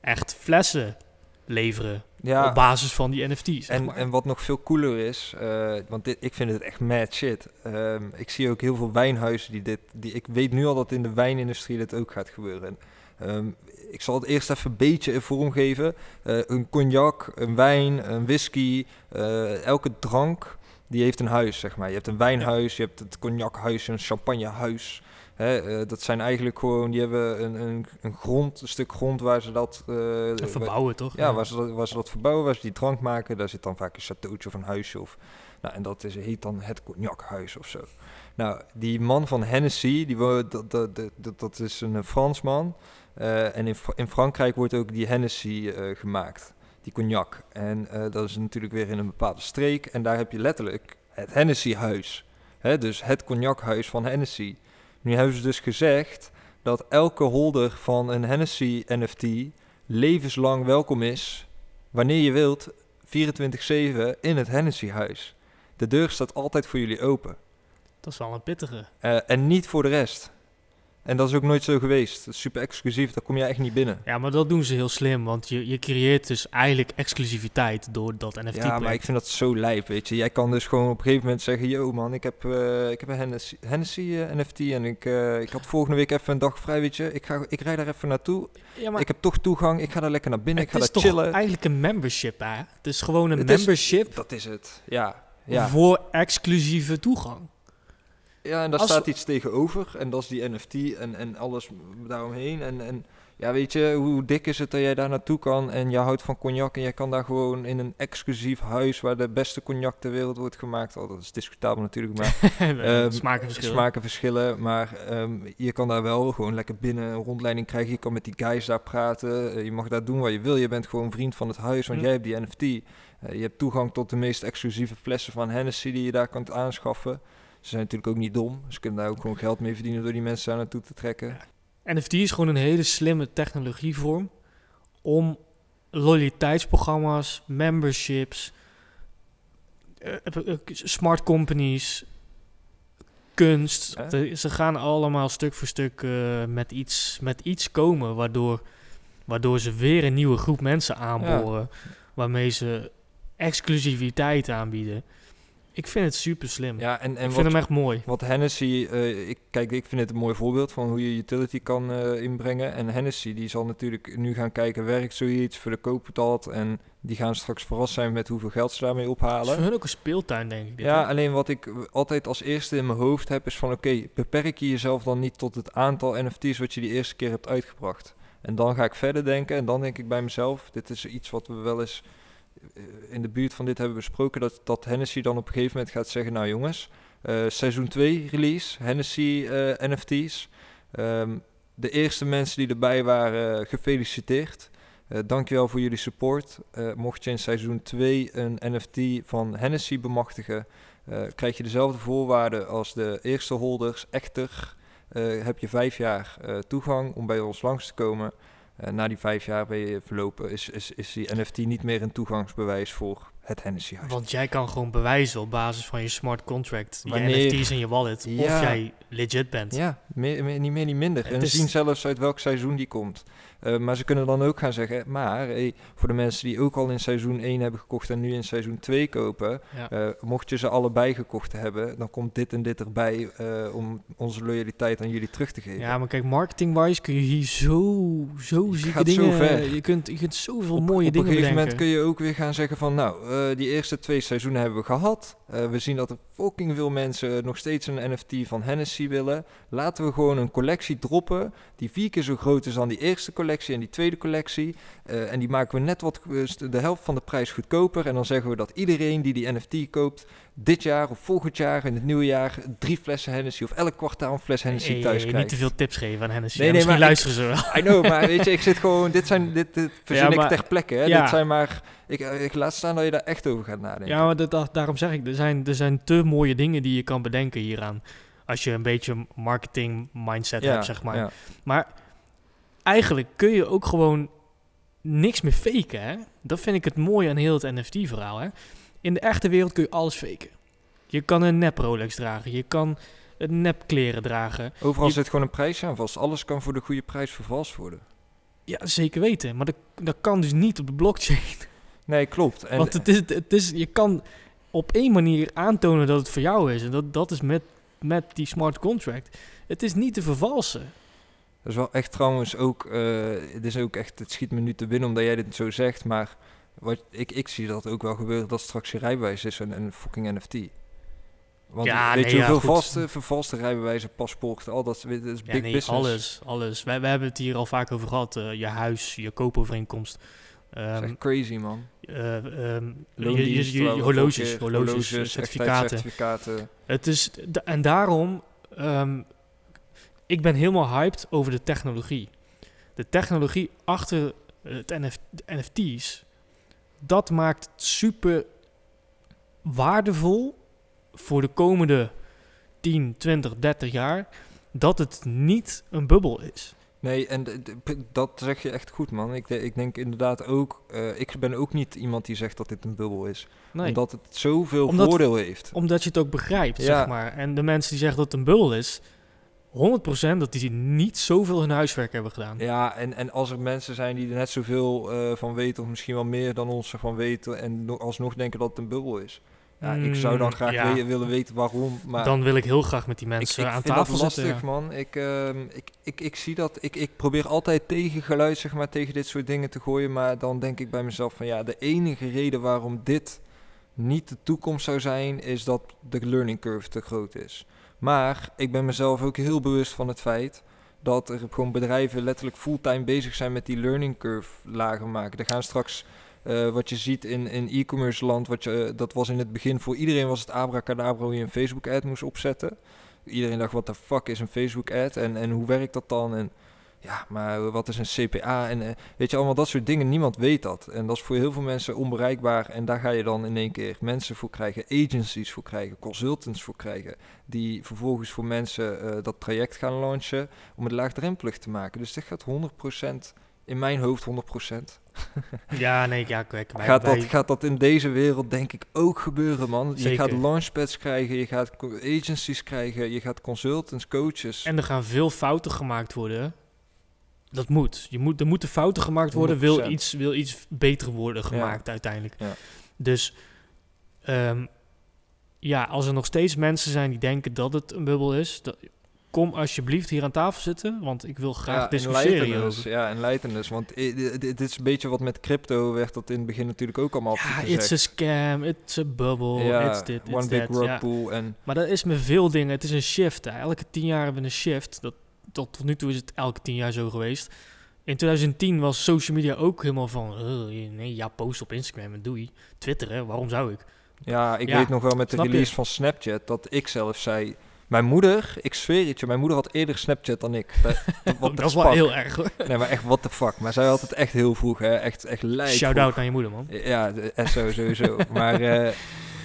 echt flessen leveren
ja.
op basis van die NFT's.
En,
maar.
en wat nog veel cooler is, eh, want dit, ik vind het echt mad shit. Ehm, ik zie ook heel veel wijnhuizen die dit... Die, ik weet nu al dat in de wijnindustrie dit ook gaat gebeuren. Ehm, ik zal het eerst even een beetje in vorm geven. Eh, een cognac, een wijn, een whisky, eh, elke drank, die heeft een huis, zeg maar. Je hebt een wijnhuis, je hebt het cognachuis, een champagnehuis. Hè, eh, dat zijn eigenlijk gewoon, die hebben een, een, een grond, een stuk grond waar ze dat... eh,
En verbouwen, toch?
ja, waar ze, dat, waar ze dat verbouwen, waar ze die drank maken, daar zit dan vaak een chateautje of een huisje. Of, nou, en dat is, heet dan het cognachuis of zo. Nou, die man van Hennessy, die, dat, dat, dat, is een Fransman. Eh, en in, in Frankrijk wordt ook die Hennessy gemaakt, die cognac. En dat is natuurlijk weer in een bepaalde streek. En daar heb je letterlijk het Hennessy-huis. Hè, dus het cognachuis van Hennessy. Nu hebben ze dus gezegd dat elke holder van een Hennessy NFT levenslang welkom is, wanneer je wilt, 24-7 in het Hennessy-huis. De deur staat altijd voor jullie open.
Dat is wel een pittige.
Eh, en niet voor de rest. En dat is ook nooit zo geweest. Dat is super exclusief, daar kom je echt niet binnen.
Ja, maar dat doen ze heel slim, want je, je creëert dus eigenlijk exclusiviteit door dat NFT
Ja, maar ik vind dat zo lijp, weet je. Jij kan dus gewoon op een gegeven moment zeggen... Yo man, ik heb, eh, ik heb een Hennessy, Hennessy eh, NFT en ik, eh, ik had volgende week even een dag vrij, weet je. Ik, ga, ik rijd daar even naartoe.
Ja, maar
Ik heb toch toegang, ik ga daar lekker naar binnen, ik
het
ga
is
daar
toch
chillen.
eigenlijk een membership, hè? Het is gewoon een
Het is-
membership
Dat is het, ja. Ja,
voor exclusieve toegang.
Ja en daar
Als-
staat iets tegenover. En dat is die NFT en, en alles daaromheen. En, en ja, weet je, hoe dik is het dat jij daar naartoe kan en je houdt van cognac en jij kan daar gewoon in een exclusief huis waar de beste cognac ter wereld wordt gemaakt. Oh, dat is discutabel natuurlijk, maar (laughs) Ehm,
Smaken verschillen.
smaken verschillen. Maar ehm, je kan daar wel gewoon lekker binnen een rondleiding krijgen. Je kan met die guys daar praten. Eh, je mag daar doen wat je wil. Je bent gewoon vriend van het huis, want jij hebt die NFT. Eh, je hebt toegang tot de meest exclusieve flessen van Hennessy die je daar kan aanschaffen. Ze zijn natuurlijk ook niet dom. Ze kunnen daar ook gewoon geld mee verdienen door die mensen daar naartoe te trekken.
NFT is gewoon een hele slimme technologievorm om loyaliteitsprogramma's, memberships, eh, eh, eh, smart companies, kunst. Ze gaan allemaal stuk voor stuk met, iets, met iets komen waardoor, waardoor ze weer een nieuwe groep mensen aanboren. Waarmee ze exclusiviteit aanbieden. Ik vind het super slim.
Ja, en, en
ik
wat,
vind hem echt mooi.
Wat Hennessy, eh, ik, kijk, ik vind het een mooi voorbeeld van hoe je utility kan eh, inbrengen. En Hennessy, die zal natuurlijk nu gaan kijken, werkt zoiets, verkoopt dat? En die gaan straks verrast zijn met hoeveel geld ze daarmee
Het is
ophalen.
voor hun ook een speeltuin, denk ik. dit,
Ja,
hè?
alleen wat ik altijd als eerste in mijn hoofd heb is van, oké, beperk je jezelf dan niet tot het aantal NFT's wat je die eerste keer hebt uitgebracht. En dan ga ik verder denken en dan denk ik bij mezelf, dit is iets wat we wel eens in de buurt van dit hebben besproken, dat, dat Hennessy dan op een gegeven moment gaat zeggen, nou jongens, eh, seizoen 2 release, Hennessy eh, NFT's. Ehm, de eerste mensen die erbij waren, eh, gefeliciteerd. Eh dankjewel voor jullie support. Eh, mocht je in seizoen 2 een NFT van Hennessy bemachtigen, eh, krijg je dezelfde voorwaarden als de eerste holders. Echter eh, heb je vijf jaar eh, toegang om bij ons langs te komen. Eh, na die vijf jaar ben je verlopen, is, is, is die NFT niet meer een toegangsbewijs voor het Hennessy huis.
Want jij kan gewoon bewijzen op basis van je smart contract,
Wanneer-
je NFT's in je wallet, of jij legit bent.
Ja, meer, meer, niet meer, niet minder.
Het
en
is-
zien zelfs uit welk seizoen die komt. Eh, maar ze kunnen dan ook gaan zeggen, maar hey, voor de mensen die ook al in seizoen 1 hebben gekocht en nu in seizoen 2 kopen,
Ja.
eh, mocht je ze allebei gekocht hebben, dan komt dit en dit erbij eh, om onze loyaliteit aan jullie terug te geven.
Ja, maar kijk, marketing-wise kun je hier zo, zo zieke
gaat zo
dingen...
ver.
Je kunt, je kunt zoveel
op,
mooie
op
dingen
een gegeven
bedenken.
moment kun je ook weer gaan zeggen van, nou, eh, die eerste twee seizoenen hebben we gehad. Eh, we zien dat er fucking veel mensen nog steeds een NFT van Hennessy willen. Laten we gewoon een collectie droppen die vier keer zo groot is dan die eerste collectie en die tweede collectie. Eh, en die maken we net wat de helft van de prijs goedkoper. En dan zeggen we dat iedereen die die NFT koopt dit jaar of volgend jaar in het nieuwe jaar drie flessen Hennessy of elk kwartaal een fles Hennessy
Hey,
thuis krijgt.
niet te veel tips geven aan Hennessy.
Nee, nee,
Misschien
maar
luisteren ze wel. (laughs)
I know, maar weet je, ik zit gewoon, dit zijn, (laughs) dit, dit verzin
Ja, maar-
ik ter plekke. Hè?
ja.
Dit zijn maar, ik, ik laat staan dat je daar echt over gaat nadenken.
Ja, maar dat, daarom zeg ik, er zijn, er zijn te mooie dingen die je kan bedenken hieraan. Als je een beetje marketing mindset hebt, zeg maar.
ja.
Maar eigenlijk kun je ook gewoon niks meer faken, hè? Dat vind ik het mooie aan heel het NFT-verhaal, hè? In de echte wereld kun je alles faken. Je kan een nep Rolex dragen, je kan een nep kleren dragen.
Overal
Je-
zit gewoon een prijsje aan vast. Alles kan voor de goede prijs vervalst worden.
Ja, zeker weten. Maar dat, dat kan dus niet op de blockchain.
Nee, klopt. En,
Want het is, het is, je kan op één manier aantonen dat het voor jou is. En dat, dat is met, met die smart contract. Het is niet te vervalsen.
Dat is wel echt trouwens ook, eh, het is ook echt, het schiet me nu te binnen omdat jij dit zo zegt, maar wat, ik, ik zie dat ook wel gebeuren dat straks je rijbewijs is een, een fucking NFT. Want
Ja,
weet
nee,
je
ja,
hoeveel
goed.
vaste, vervalste rijbewijzen, paspoorten, al dat, dat is
Ja,
big
nee,
business.
alles. alles. Wij, wij hebben het hier al vaak over gehad. eh, je huis, je koopovereenkomst.
Dat is echt crazy man.
eh, ehm, je,
we
horloges, horloges, eh, certificaten.
certificaten.
Het is, en daarom, ehm, ik ben helemaal hyped over de technologie. De technologie achter het NF, NFT's, dat maakt het super waardevol voor de komende 10, 20, 30 jaar dat het niet een bubbel is.
Nee, en dat zeg je echt goed, man. Ik, de- ik denk inderdaad ook, eh, ik ben ook niet iemand die zegt dat dit een bubbel is.
Nee,
Omdat het zoveel
Omdat-
voordeel heeft.
omdat je het ook begrijpt,
Ja.
zeg maar. En de mensen die zeggen dat het een bubbel is, 100% dat die niet zoveel hun huiswerk hebben gedaan.
Ja, en, en als er mensen zijn die er net zoveel eh, van weten, of misschien wel meer dan ons ervan weten, en no- alsnog denken dat het een bubbel is. Ja, ik zou dan
Mm,
graag
ja.
we- willen weten waarom. Maar
Dan wil ik heel graag met die mensen
ik
aan tafel zitten.
lastig,
ja.
man. Ik, ehm, ik, ik, ik zie dat. Ik, ik probeer altijd tegengeluid, zeg maar, tegen dit soort dingen te gooien. Maar dan denk ik bij mezelf van ja, de enige reden waarom dit niet de toekomst zou zijn, is dat de learning curve te groot is. Maar ik ben mezelf ook heel bewust van het feit dat er gewoon bedrijven letterlijk fulltime bezig zijn met die learning curve lager maken. Er gaan straks, eh, wat je ziet in, in e-commerce land, wat je, eh, dat was in het begin voor iedereen was het abracadabra hoe je een Facebook ad moest opzetten. Iedereen dacht, wat de fuck is een Facebook ad en, en hoe werkt dat dan? En ja, maar wat is een CPA? En eh, weet je, allemaal dat soort dingen, niemand weet dat. En dat is voor heel veel mensen onbereikbaar. En daar ga je dan in één keer mensen voor krijgen, agencies voor krijgen, consultants voor krijgen. Die vervolgens voor mensen eh, dat traject gaan launchen om het laagdrempelig te maken. Dus dit gaat 100%, in mijn hoofd 100%. (laughs)
Ja, nee, ja, kijk. Wij,
Gaat dat, gaat dat in deze wereld denk ik ook gebeuren, man. Je gaat launchpads krijgen, je gaat agencies krijgen, je gaat consultants, coaches.
En er gaan veel fouten gemaakt worden. Dat moet. Je moet er moeten fouten gemaakt worden, wil
100%.
iets, wil iets beter worden gemaakt uiteindelijk.
Ja.
Dus ehm, ja, als er nog steeds mensen zijn die denken dat het een bubbel is, dat, kom alsjeblieft hier aan tafel zitten, want ik wil graag discussiëren hierover.
us, Ja, enlighten us. Want dit is een beetje wat met crypto werd dat in het begin natuurlijk ook allemaal
Ja,
gezegd.
it's a scam, it's a bubble,
ja,
it's dit, it's
one big rug
Ja.
pool. En
Maar dat is met veel dingen. Het is een shift. Hè. Elke tien jaar hebben we een shift. Dat, tot, tot nu toe is het elke tien jaar zo geweest. In 2010 was social media ook helemaal van... nee, ja, post op Instagram en doei. Twitter, hè, waarom zou ik?
ja, ik
Ja,
weet nog wel met de
je?
release van Snapchat dat ik zelf zei... Mijn moeder, ik zweer het je, mijn moeder had eerder Snapchat dan ik. Dat, (laughs)
is wel heel erg hoor.
Nee, maar echt, what the fuck. Maar zij had het echt heel vroeg, hè. Echt, echt lijp
Shout-out naar je moeder, man.
Ja, de SO sowieso. maar eh,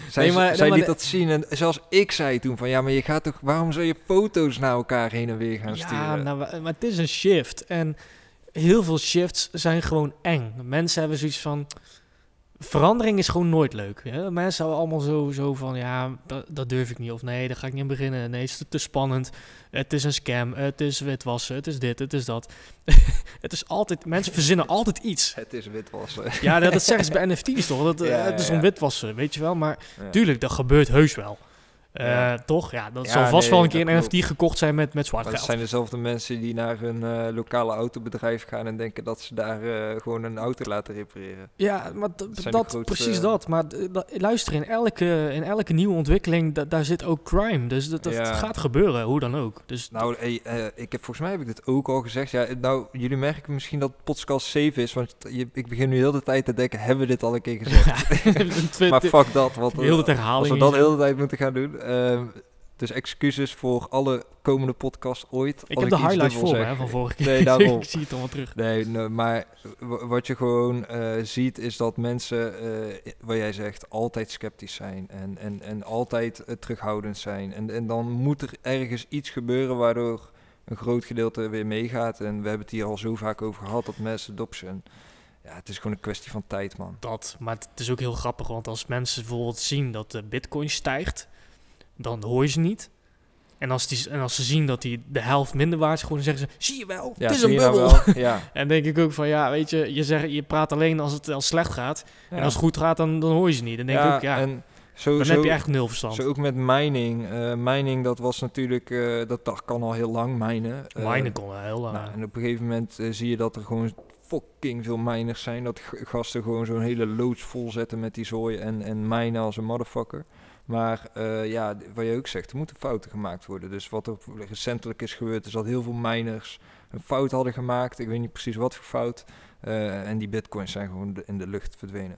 zij,
Nee, maar- nee,
zij
maar
liet
de-
dat zien. En zelfs ik zei toen van... Ja, maar je gaat toch... Waarom zou je foto's naar elkaar heen en weer gaan
Ja,
sturen?
nou, wa- maar het is een shift. En heel veel shifts zijn gewoon eng. Mensen hebben zoiets van... Verandering is gewoon nooit leuk. Hè? Mensen houden allemaal zo, zo van... Ja, dat, dat durf ik niet. Of nee, daar ga ik niet aan beginnen. Nee, het is te, te spannend. Het is een scam. Het is witwassen. Het is dit. Het is dat. (laughs) het is altijd... Mensen verzinnen altijd iets.
Het is witwassen.
Ja, dat, dat zeggen ze (laughs) bij NFT's toch? Dat, eh,
Ja,
het is
ja,
om
ja.
witwassen, weet je wel. Maar tuurlijk, dat gebeurt heus wel. Eh,
Ja.
Toch? Ja, dat
Ja,
zal vast
nee,
wel een keer
dat
een. NFT gekocht zijn met, met zwart
het
geld.
zijn dezelfde mensen die naar hun eh, lokale autobedrijf gaan en denken dat ze daar eh, gewoon een auto laten repareren.
Ja, maar
de
dat,
grootste-
precies dat. Maar dat- luister, in elke, in elke nieuwe ontwikkeling, da- daar zit ook crime. Dus dat, dat
Ja.
gaat gebeuren, hoe dan ook. Dus
Nou, hey, eh, ik heb, volgens mij heb ik dit ook al gezegd. Ja, nou, jullie merken misschien dat podcast safe is, want je, ik begin nu heel de tijd te denken, hebben we dit al een keer gezegd? (laughs) (laughs) maar fuck dat, wat,
heel de
als
herhaling.
we dat de hele tijd moeten gaan doen. Ehm, dus excuses voor alle komende podcasts ooit.
Ik heb de
iets
highlights voor me hè, van vorige keer. (laughs)
Nee, daarom.
ik zie het allemaal terug.
Nee, nee, maar wat je gewoon eh, ziet is dat mensen, eh, wat jij zegt, altijd sceptisch zijn en, en, en altijd eh, terughoudend zijn. En, en dan moet er ergens iets gebeuren waardoor een groot gedeelte weer meegaat. En we hebben het hier al zo vaak over gehad, dat mass adoption. Ja, het is gewoon een kwestie van tijd, man.
Dat, maar het is ook heel grappig, want als mensen bijvoorbeeld zien dat de bitcoin stijgt, dan hoor je ze niet. En als, die, en als ze zien dat die de helft minder waard is, gewoon zeggen ze, zie je wel,
Ja,
het is een
nou
bubbel.
Ja. (laughs)
En denk ik ook van, ja, weet je, je, zegt, je praat alleen als het als slecht gaat.
ja.
En als het goed gaat, dan, dan hoor je ze niet. Dan denk ik ook, ja,
en zo,
dan
zo,
heb je echt nul verstand.
Zo ook met mining. Eh, mining, dat was natuurlijk, eh, dat, dat kan al heel lang minen. Eh,
Minen kon wel heel lang.
Nou, en op een gegeven moment eh, zie je dat er gewoon fucking veel miners zijn. Dat gasten gewoon zo'n hele loods vol zetten met die zooi en, en mijnen als een motherfucker. Maar eh, ja, wat je ook zegt, er moeten fouten gemaakt worden. Dus wat er recentelijk is gebeurd, is dat heel veel miners een fout hadden gemaakt. Ik weet niet precies wat voor fout. Eh, en die bitcoins zijn gewoon in de lucht verdwenen.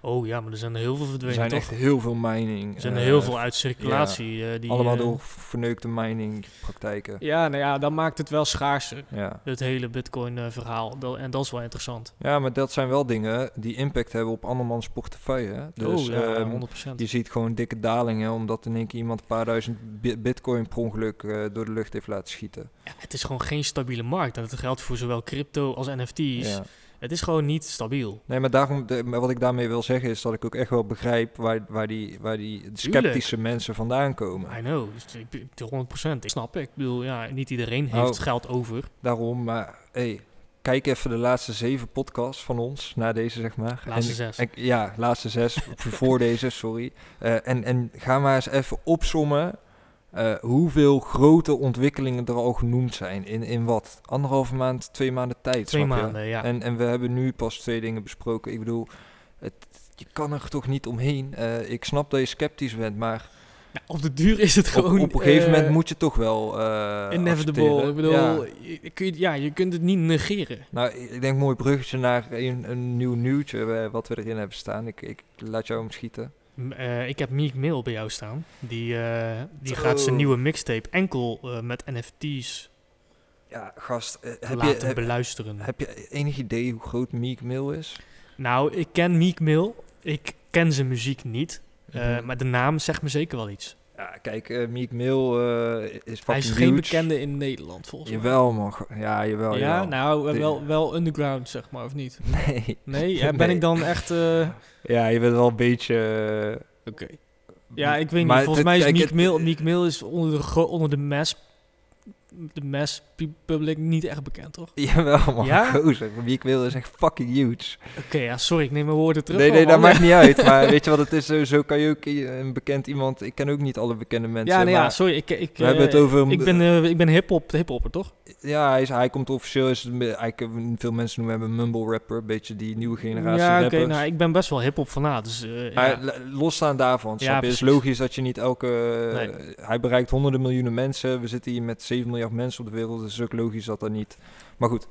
Oh ja, maar er zijn er heel veel
Er
verdwenen,
zijn
toch?
echt heel veel mining.
er zijn er
eh,
heel veel uit circulatie. eh, die,
allemaal
eh,
door verneukte miningpraktijken.
Ja, nou ja, dan maakt het wel schaarser.
Ja.
Het hele bitcoin-verhaal. en dat is wel interessant.
ja, maar dat zijn wel dingen die impact hebben op andermans portefeuille. hè. Dus
oh ja,
ehm,
100%.
je ziet gewoon dikke dalingen, omdat in één keer iemand een paar duizend bi- bitcoin per ongeluk eh, door de lucht heeft laten schieten.
Ja, het is gewoon geen stabiele markt. En dat geldt voor zowel crypto als NFT's.
Ja.
Het is gewoon niet stabiel.
Nee, maar daarom, de, maar wat ik daarmee wil zeggen is dat ik ook echt wel begrijp waar, waar, die, waar die sceptische mensen vandaan komen.
I know, dus ik, ik- 100%. Ik snap, ik bedoel, ja, niet iedereen
Oh.
heeft geld over.
Daarom, maar hey, kijk even de laatste zeven podcasts van ons, na deze zeg maar.
Laatste
En-
zes.
en- ja, laatste zes, voor (laughs) deze, sorry. Eh, en, en ga maar eens even opsommen eh, hoeveel grote ontwikkelingen er al genoemd zijn. In, in wat? Anderhalve maand, twee maanden tijd,
Twee maanden, ja.
En, en we hebben nu pas twee dingen besproken. Ik bedoel, het, je kan er toch niet omheen. Eh, ik snap dat je sceptisch bent, maar
Ja, op de duur is het
op,
gewoon...
op een gegeven
eh,
moment moet je toch wel eh
Inevitable.
accepteren.
Ik bedoel,
Ja.
je, kun je, ja, je kunt het niet negeren.
Nou, ik denk mooi bruggetje naar een, een nieuw nieuwtje eh, wat we erin hebben staan. Ik, ik laat jou hem schieten.
Eh, ik heb Meek Mill bij jou staan. Die, eh, die gaat zijn nieuwe mixtape enkel eh, met NFT's
Ja, gast, heb,
laten
je, heb,
beluisteren.
heb je enig idee hoe groot Meek Mill is?
Nou, ik ken Meek Mill. Ik ken zijn muziek niet.
Mhm.
Maar de naam zegt me zeker wel iets.
Ja, kijk, eh Meek Mill eh, is fucking
Hij is geen
huge.
bekende in Nederland, volgens mij.
Jawel, man. Ja, jawel,
ja,
jawel.
nou, eh, wel, wel underground, zeg maar, of niet? (laughs)
Nee.
Nee, ja, (laughs) ben
Nee.
ik dan echt... eh,
Ja, je bent wel een beetje...
Oké. Ja, ik weet
Maar
niet. Volgens mij is
kijk,
Meek
het-
Mill, Meek Mill is onder de, onder de mass, de mass pu- public niet echt bekend, toch? (laughs)
Jawel, man.
Ja?
Gozer, Meek Mill is echt fucking huge.
Oké, ja, sorry, ik neem mijn woorden terug.
nee, nee, dat maakt niet uit. (laughs) Maar weet je wat het is? Zo, zo kan je ook een bekend iemand... Ik ken ook niet alle bekende mensen.
Ja, nee, ja, sorry. Ik, ik,
we hebben het
eh,
over...
Ik ben, eh, ik ben hip-hop, hip-hopper, toch?
Ja, hij, is, hij komt officieel... Is, eigenlijk, eh, veel mensen noemen hem een mumble rapper. Een beetje die nieuwe generatie
ja, oké. nou, ik ben best wel hip-hop fanaat. Dus, eh,
Maar
ja.
losstaan daarvan,
Ja?
Het is logisch dat je niet elke...
Nee.
Hij bereikt honderden miljoenen mensen. We zitten hier met 7 miljard mensen op de wereld. Dus het is ook logisch dat dat niet... Maar goed,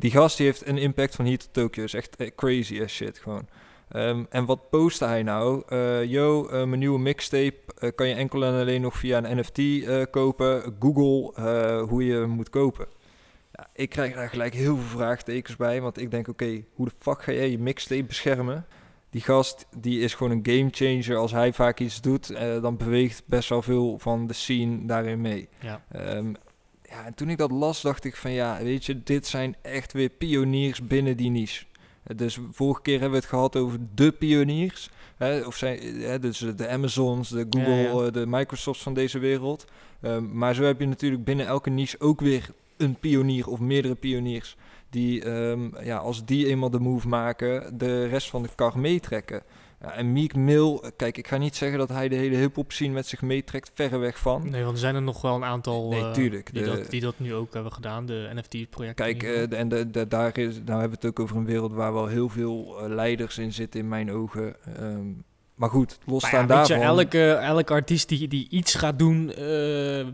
die gast die heeft een impact van hier tot Tokio. is echt eh, crazy as shit gewoon. Ehm, en wat postte hij nou? Eh yo, eh, mijn nieuwe mixtape kan je enkel en alleen nog via een NFT kopen. Google hoe je hem moet kopen. Ja, ik krijg daar gelijk heel veel vraagtekens bij. Want ik denk, oké, hoe de fuck ga jij je mixtape beschermen? Die gast die is gewoon een game changer. Als hij vaak iets doet, dan beweegt best wel veel van de scene daarin mee.
ja.
Ehm, ja, en toen ik dat las, dacht ik van ja, weet je, dit zijn echt weer pioniers binnen die niche. Dus vorige keer hebben we het gehad over de pioniers. Hè, of zijn, hè, dus de Amazons, de Google,
Ja, ja.
eh, de Microsofts van deze wereld. Ehm, maar zo heb je natuurlijk binnen elke niche ook weer een pionier of meerdere pioniers. Die, ehm, ja, als die eenmaal de move maken, de rest van de kar meetrekken. Ja, en Meek Mill, kijk, ik ga niet zeggen dat hij de hele hip-hop scene met zich meetrekt, verreweg van.
Nee, want er zijn er nog wel een aantal
Nee,
eh,
tuurlijk,
die,
de-
dat, die dat nu ook hebben gedaan, de NFT-projecten.
Kijk, eh, de- en de, de- daar is, nou hebben we het ook over een wereld waar wel heel veel eh, leiders in zitten in mijn ogen. Ehm, maar goed,
Maar
losstaan
ja, je,
daarvan.
elke, elke artiest die, die iets gaat doen eh,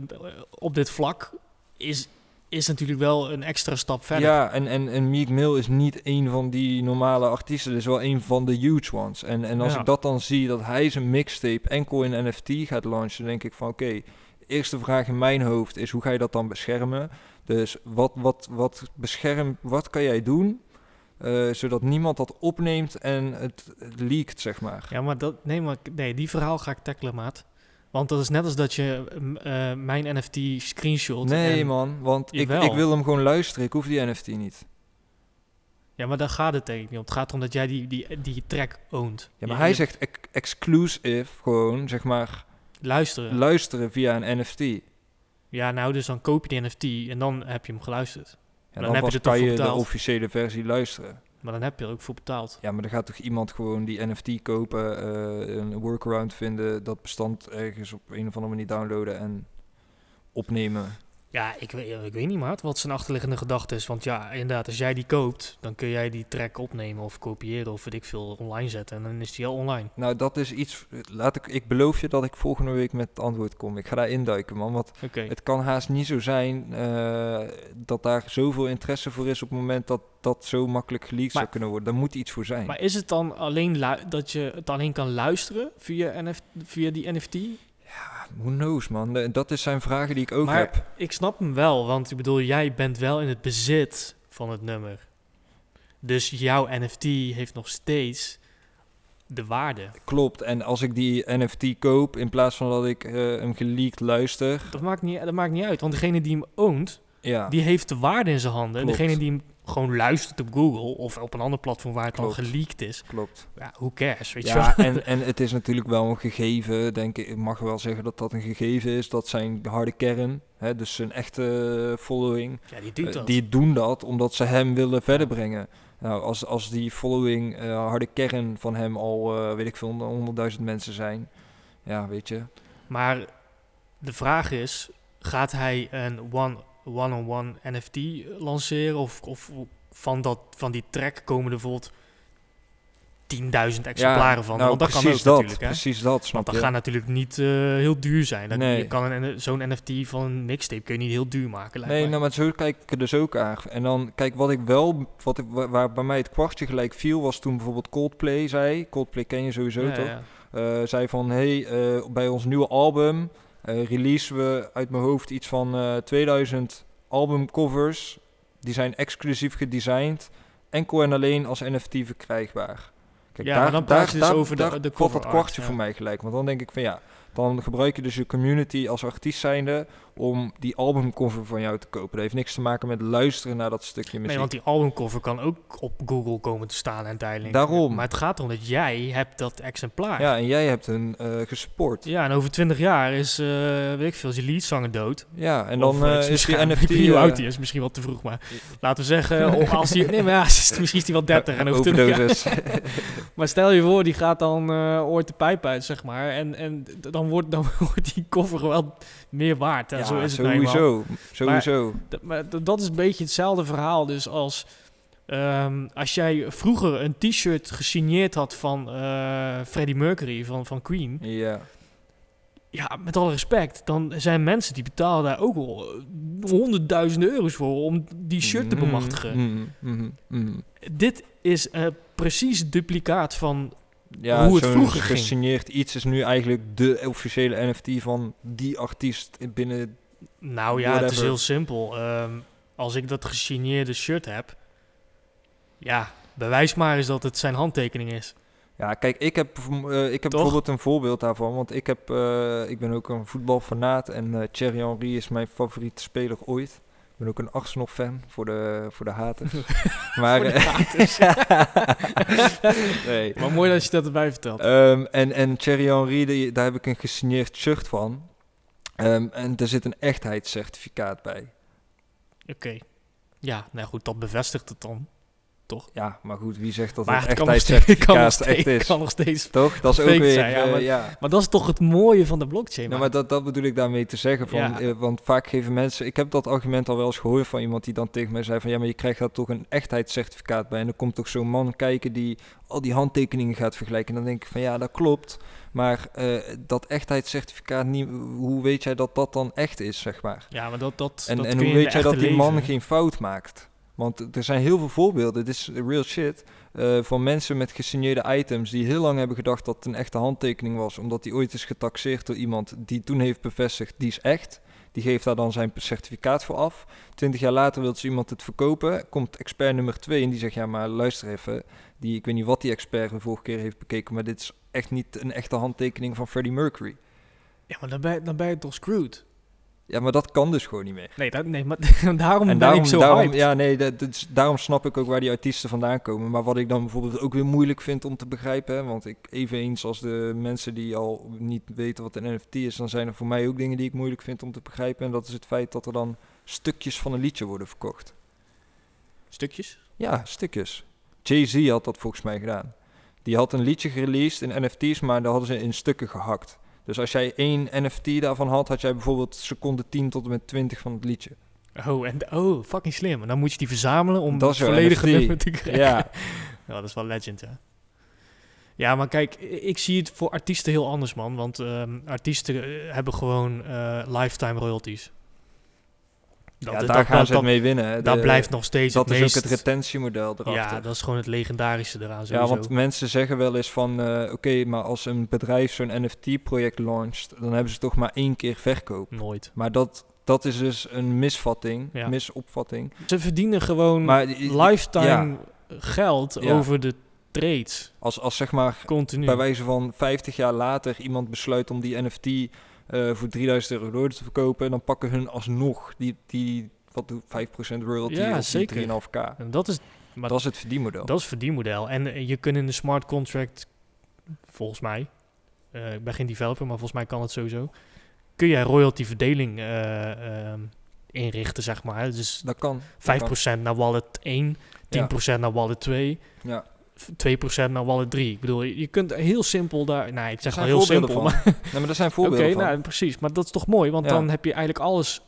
op dit vlak, is, is natuurlijk wel een extra stap verder.
Ja, en, en, en Meek Mill is niet een van die normale artiesten. Is wel een van de huge ones. En, en als
Ja.
ik dat dan zie, dat hij zijn mixtape enkel in NFT gaat launchen, denk ik van oké, de eerste vraag in mijn hoofd is hoe ga je dat dan beschermen? Dus wat, wat, wat bescherm, wat kan jij doen, eh, zodat niemand dat opneemt en het, het leakt, zeg maar.
Ja, maar, dat, nee, maar nee, die verhaal ga ik tackelen, maat. Want dat is net als dat je mm, eh, mijn NFT screenshot.
Nee man, want ik, ik wil hem gewoon luisteren. Ik hoef die NFT niet.
Ja, maar daar gaat het ik niet om. Het gaat erom dat jij die, die, die track oont.
Ja, maar
Je-
hij zegt ex- exclusive gewoon, zeg maar,
Luisteren.
luisteren via een NFT.
ja, nou, dus dan koop je die NFT en dan heb je hem geluisterd.
En
dan
dan,
heb je
pas kan je de officiële versie luisteren.
Maar dan heb je er ook voor betaald.
Ja, maar dan gaat toch iemand gewoon die NFT kopen, eh, een workaround vinden, dat bestand ergens op een of andere manier downloaden en opnemen.
Ja, ik weet, ik weet niet, maat, wat zijn achterliggende gedachte is. Want ja, inderdaad, als jij die koopt, dan kun jij die track opnemen of kopiëren of weet ik veel online zetten. En dan is die al online.
Nou, dat is iets. Laat ik, ik beloof je dat ik volgende week met het antwoord kom. Ik ga daar induiken, man. Want het kan haast niet zo zijn eh, dat daar zoveel interesse voor is op het moment dat dat zo makkelijk geleakt zou kunnen worden. Daar moet iets voor zijn.
Maar is het dan alleen dat je het alleen kan luisteren via, NF via die NFT?
Who knows, man. Dat is zijn vragen die ik ook
Maar-
heb.
Ik snap hem wel, want ik bedoel, jij bent wel in het bezit van het nummer. Dus jouw NFT heeft nog steeds de waarde.
Klopt. En als ik die NFT koop, in plaats van dat ik eh, hem geleakt luister.
Dat maakt, niet, dat maakt niet uit, want degene die hem oont,
Ja,
die heeft de waarde in zijn handen. En degene die hem gewoon luistert op Google of op een ander platform waar het
Klopt.
dan geleakt is.
Klopt.
Ja, who cares, weet je wel?
Ja, en, (laughs) en het is natuurlijk wel een gegeven, denk ik. Ik mag wel zeggen dat dat een gegeven is. Dat zijn harde kern, hè, dus zijn echte following.
Ja, die doet
eh,
dat.
die doen dat omdat ze hem willen verder brengen. Nou, als, als die following, eh, harde kern van hem al, eh, weet ik veel, honderdduizend mensen zijn. Ja, weet je.
Maar de vraag is, gaat hij een one- one-on-one NFT lanceren? Of, of van, dat, van die track komen er bijvoorbeeld 10.000 exemplaren van?
nou,
Want dat kan
precies
ook
dat,
natuurlijk, hè?
Precies dat,
Want dat
je?
gaat natuurlijk niet eh, heel duur zijn. Dat,
Nee.
Je kan een, zo'n NFT van een mixtape kun je niet heel duur maken.
Nee,
mij.
nou, maar zo kijk ik er dus ook aan. En dan, kijk, wat ik wel, wat ik, wa- waar bij mij het kwartje gelijk viel, was toen bijvoorbeeld Coldplay zei. Coldplay ken je sowieso
Ja,
toch?
ja.
Eh, zei van, hey, eh, bij ons nieuwe album releasen we uit mijn hoofd iets van eh 2000 albumcovers. Die zijn exclusief gedesigned, enkel en alleen als NFT verkrijgbaar. Kijk,
Ja, maar dan praat je dus over de- de cover
dat
art,
kwartje
ja.
voor mij gelijk. Want dan denk ik van ja, dan gebruik je dus je community als artiest zijnde om die albumcover van jou te kopen. Dat heeft niks te maken met luisteren naar dat stukje muziek.
Nee, want die albumcover kan ook op Google komen te staan uiteindelijk.
Daarom.
Maar het gaat erom dat jij hebt dat exemplaar.
Ja, en jij hebt hun eh gesupport.
Ja, en over 20 jaar is, eh weet ik veel, is je leadzanger dood.
Ja, en dan
het
is die NFT... (laughs)
Hoe oud hij is, misschien wat te vroeg, maar laten we zeggen, (laughs) of als hij, nee, maar ja, (laughs) misschien is hij wel 30 en over 20 jaar. Maar stel je voor, die gaat dan ooit de pijp uit, zeg maar, en, en dan, wordt, dan wordt die koffer wel meer waard.
Ja,
zo is het nou
sowieso. Sowieso.
Dat, maar dat is een beetje hetzelfde verhaal. Dus als, ehm, als jij vroeger een t-shirt gesigneerd had van eh, Freddie Mercury van, van Queen.
Ja.
Ja, met alle respect. Dan zijn mensen die betalen daar ook wel eh, honderdduizenden euro's voor om die shirt te
Mhm,
bemachtigen.
mhm, mhm, mhm.
Dit is eh, precies duplicaat van...
Ja,
Hoe het vroeger ging.
gesigneerd iets is nu eigenlijk de officiële NFT van die artiest binnen...
Nou ja, het is heel simpel. Ehm, als ik dat gesigneerde shirt heb... Ja, bewijs maar eens dat het zijn handtekening is.
Ja, kijk, ik heb, eh, ik heb
Toch?
bijvoorbeeld een voorbeeld daarvan. Want ik, heb, eh, ik ben ook een voetbalfanaat en eh Thierry Henry is mijn favoriete speler ooit. Ik ben ook een Arsenal-fan voor de, voor de haters. (laughs) (laughs) maar,
de
eh,
haters. (laughs)
nee.
Maar mooi dat je dat erbij vertelt.
Ehm, en, en Thierry Henry, die, daar heb ik een gesigneerd shirt van. Ehm, en er zit een echtheidscertificaat bij.
Oké. Ja, nou goed, dat bevestigt het dan.
Ja, maar goed, wie zegt dat
maar
het echt
steeds,
is?
kan nog steeds.
Toch? Dat is ook weer...
zijn, ja,
eh,
maar-
ja.
Maar dat is toch het mooie van de blockchain.
Nou, maar dat, dat bedoel ik daarmee te zeggen. Van,
Ja.
eh, want vaak geven mensen... Ik heb dat argument al wel eens gehoord van iemand die dan tegen mij zei van... Ja, maar je krijgt daar toch een echtheidscertificaat bij. En dan komt toch zo'n man kijken die al die handtekeningen gaat vergelijken. En dan denk ik van ja, dat klopt. Maar eh, dat echtheidscertificaat, niet, hoe weet jij dat dat dan echt is, zeg maar?
ja, maar dat, dat,
En,
dat
en
kun
hoe weet jij dat die man
leven-
geen fout maakt? Want er zijn heel veel voorbeelden, dit is real shit, eh, van mensen met gesigneerde items die heel lang hebben gedacht dat het een echte handtekening was, omdat die ooit is getaxeerd door iemand die toen heeft bevestigd, die is echt. Die geeft daar dan zijn certificaat voor af. Twintig jaar later wil ze iemand het verkopen. Komt expert nummer twee en die zegt, ja maar luister even. Die, ik weet niet wat die expert de vorige keer heeft bekeken, maar dit is echt niet een echte handtekening van Freddie Mercury.
Ja, maar dan ben, dan ben je toch screwed?
Ja, maar dat kan dus gewoon niet meer.
Nee, dat, nee maar (laughs) daarom
En
ben ik zo
daarom,
hyped.
ja, nee, dat, is- daarom snap ik ook waar die artiesten vandaan komen. Maar wat ik dan bijvoorbeeld ook weer moeilijk vind om te begrijpen, hè, want ik eveneens als de mensen die al niet weten wat een NFT is, dan zijn er voor mij ook dingen die ik moeilijk vind om te begrijpen. En dat is het feit dat er dan stukjes van een liedje worden verkocht.
Stukjes?
Ja, stukjes. Jay-Z had dat volgens mij gedaan. Die had een liedje gereleased in NFT's, maar daar hadden ze in stukken gehakt. Dus als jij één NFT daarvan had, had jij bijvoorbeeld seconde 10 tot en met 20 van het liedje.
Oh, en, oh, fucking slim. En dan moet je die verzamelen om
Dat
het volledige nummer te krijgen.
Ja, (laughs)
Ja, dat is wel legend, hè. Ja, maar kijk, ik zie het voor artiesten heel anders, man. Want ehm, artiesten eh, hebben gewoon eh, lifetime royalties. Dat,
ja
is-
daar
dat-
gaan
dat-
ze het mee winnen. hè.
Dat blijft nog steeds
Dat
het
is
meest...
ook het retentiemodel erachter.
Ja, dat is gewoon het legendarische eraan
Ja,
sowieso.
want mensen zeggen wel eens van... eh, Oké, maar als een bedrijf zo'n NFT-project launcht... dan hebben ze toch maar één keer verkoop.
Nooit.
Maar dat, dat is dus een misvatting,
Ja.
misopvatting.
Ze verdienen gewoon
Maar die-
lifetime geld
Ja.
over de trades.
als, als zeg maar
Continu.
bij wijze van 50 jaar later... iemand besluit om die NFT eh, voor 3000 euro door te verkopen... dan pakken hun alsnog die, die wat doet 5% royalty
Ja, zeker.
die 3,5k?
En dat is, maar
dat is het verdienmodel.
Dat is het verdienmodel. En eh, je kunt in de smart contract, volgens mij, eh, ik ben geen developer, maar volgens mij kan het sowieso, kun jij royalty verdeling eh, ehm, inrichten, zeg maar. Dus
dat kan.
5% naar wallet 1, 10% naar wallet 2,
Ja.
2% naar wallet 3. Ik bedoel, je kunt heel simpel daar, nou ik zeg wel heel simpel,
van.
maar
Nee, maar er zijn (laughs)
oké,
voorbeelden van.
nou precies. Maar dat is toch mooi, want
Ja.
dan heb je eigenlijk alles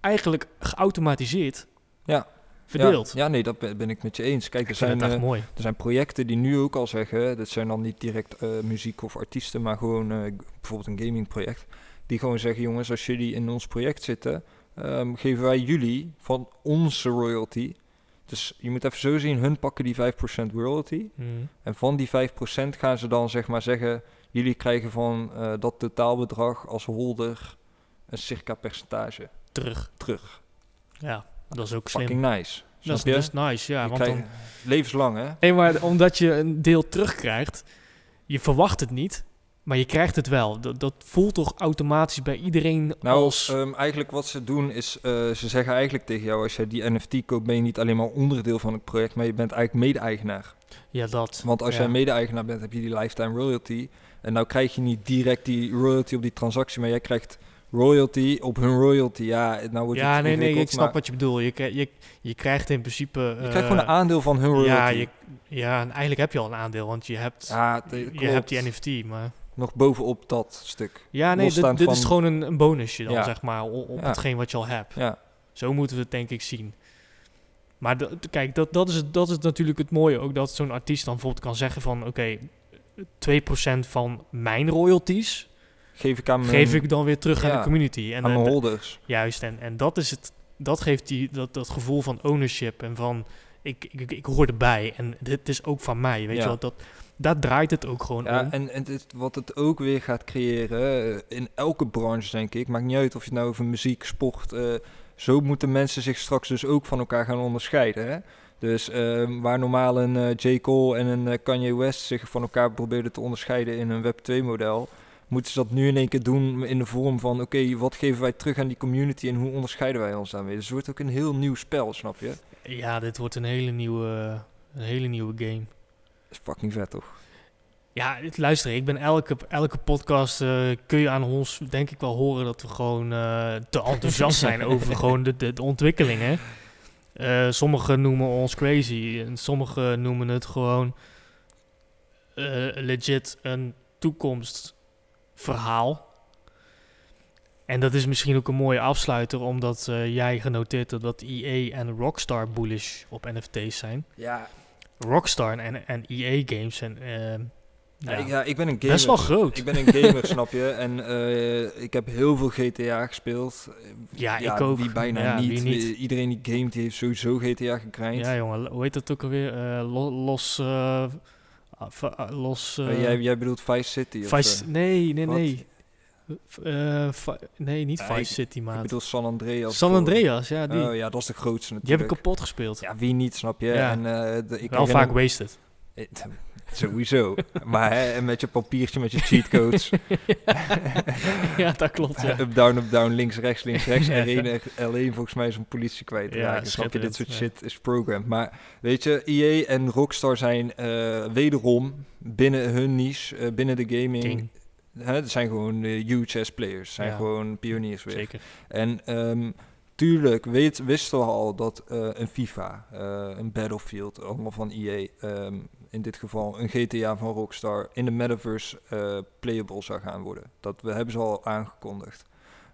eigenlijk geautomatiseerd
Ja.
verdeeld.
Ja, ja, nee, dat ben ik met je eens. Kijk, er zijn, eh,
mooi.
er zijn projecten die nu ook al zeggen, dat zijn dan niet direct eh, muziek of artiesten, maar gewoon eh, bijvoorbeeld een gamingproject, die gewoon zeggen, jongens, als jullie in ons project zitten, ehm, geven wij jullie van onze royalty. Dus je moet even zo zien, hun pakken die 5% royalty.
Mhm.
En van die 5% gaan ze dan zeg maar zeggen, jullie krijgen van eh, dat totaalbedrag als holder een circa percentage
Terug.
terug.
Ja, dat is ook slim.
Fucking nice.
Dat is, dat is nice, ja.
Je
want dan,
Levenslang, hè?
nee, maar omdat je een deel terugkrijgt, je verwacht het niet, maar je krijgt het wel. Dat, dat voelt toch automatisch bij iedereen
Nou,
als...
ehm, eigenlijk wat ze doen is, eh, ze zeggen eigenlijk tegen jou, als jij die NFT koopt, ben je niet alleen maar onderdeel van het project, maar je bent eigenlijk mede-eigenaar.
ja, dat.
Want als
ja.
jij mede-eigenaar bent, heb je die lifetime royalty. En nou krijg je niet direct die royalty op die transactie, maar jij krijgt royalty op hun royalty. Ja, nou wordt
Ja,
het
nee, nee, ik snap
maar
wat je bedoelt. Je, krijgt- je, je krijgt in principe...
Je krijgt gewoon een
eh,
aandeel van hun royalty.
Ja, je, ja, en eigenlijk heb je al een aandeel, want je hebt,
Ja,
je hebt die NFT, maar...
Nog bovenop dat stuk.
Ja, nee, dit,
Losstaand
dit
van-
is gewoon een, een bonusje dan,
Ja.
zeg maar, op
Ja.
hetgeen wat je al hebt.
Ja,
Zo moeten we het denk ik zien. Maar kijk, dat, dat, is, het- dat is natuurlijk het mooie ook, dat zo'n artiest dan bijvoorbeeld kan zeggen van, oké, 2% van mijn royalties
geef ik aan mijn,
geef ik dan weer terug aan de community. En,
aan mijn holders.
juist, en, en dat is het, dat geeft die, dat, dat gevoel van ownership en van, ik, ik, ik, hoor erbij en dit is ook van mij, weet je wel, dat, daar draait het ook gewoon
Ja,
om.
en, en dit, wat het ook weer gaat creëren, eh, in elke branche denk ik, maakt niet uit of je het nou over muziek, sport, eh, zo moeten mensen zich straks dus ook van elkaar gaan onderscheiden. Hè? Dus ehm, waar normaal een eh, J. Cole en een Kanye West zich van elkaar probeerden te onderscheiden in een Web 2-model, moeten ze dat nu in één keer doen in de vorm van, oké, wat geven wij terug aan die community en hoe onderscheiden wij ons daarmee? Dus het wordt ook een heel nieuw spel, snap je?
Ja, dit wordt een hele nieuwe, een hele nieuwe game.
Is fucking vet, toch?
Ja, luister, ik ben elke, elke podcast eh, kun je aan ons denk ik wel horen dat we gewoon eh, te (laughs) enthousiast zijn over gewoon de, de, de ontwikkelingen. Eh, sommigen noemen ons crazy en sommigen noemen het gewoon legit een toekomstverhaal. En dat is misschien ook een mooie afsluiter, omdat jij genoteerd hebt dat EA en Rockstar bullish op NFT's zijn.
Ja,
Rockstar en, en EA games zijn eh,
ja.
ja,
ik, ja, ik ben een gamer.
best wel groot.
Ik ben een gamer, (laughs) snap je? En eh, ik heb heel veel GTA gespeeld.
Ja, ik ook.
Wie bijna
Ja,
niet.
wie niet.
Wie- Iedereen die gamet, die heeft sowieso GTA gekrijnd.
Ja, jongen, hoe heet dat ook alweer? Eh, lo- los. eh, ah, ah, los.
Eh,
eh,
jij, jij bedoelt Vice City?
Vice,
eh,
nee, nee,
wat?
nee. Eh, nee, niet Vice
ik-
City,
ik
maar.
bedoel San Andreas.
San. Andreas, ja, die.
Oh ja, dat is de grootste
die heb ik
natuurlijk.
kapot gespeeld.
Ja, wie niet, snap je?
Ja.
En, eh, de, ik
Wel vaak wasted.
Eh, (laughs) Sowieso. maar hè, met je papiertje, met je (laughs) cheatcodes.
ja, dat klopt, ja.
up, down, up, down, links, rechts, links, rechts. (laughs)
Ja.
en alleen volgens mij is een politie kwijt.
Ja,
snap je, dit soort shit is programmed. Maar weet je, EA en Rockstar zijn wederom binnen hun niche, binnen de gaming...
King.
Hè, het zijn gewoon eh, huge ass players. zijn
Ja.
gewoon pioniers weer.
Zeker.
En ehm, tuurlijk weet, wisten we al dat eh, een FIFA, eh, een Battlefield, allemaal van EA, ehm, in dit geval een GTA van Rockstar, in de metaverse playable zou gaan worden. Dat we, hebben ze al aangekondigd.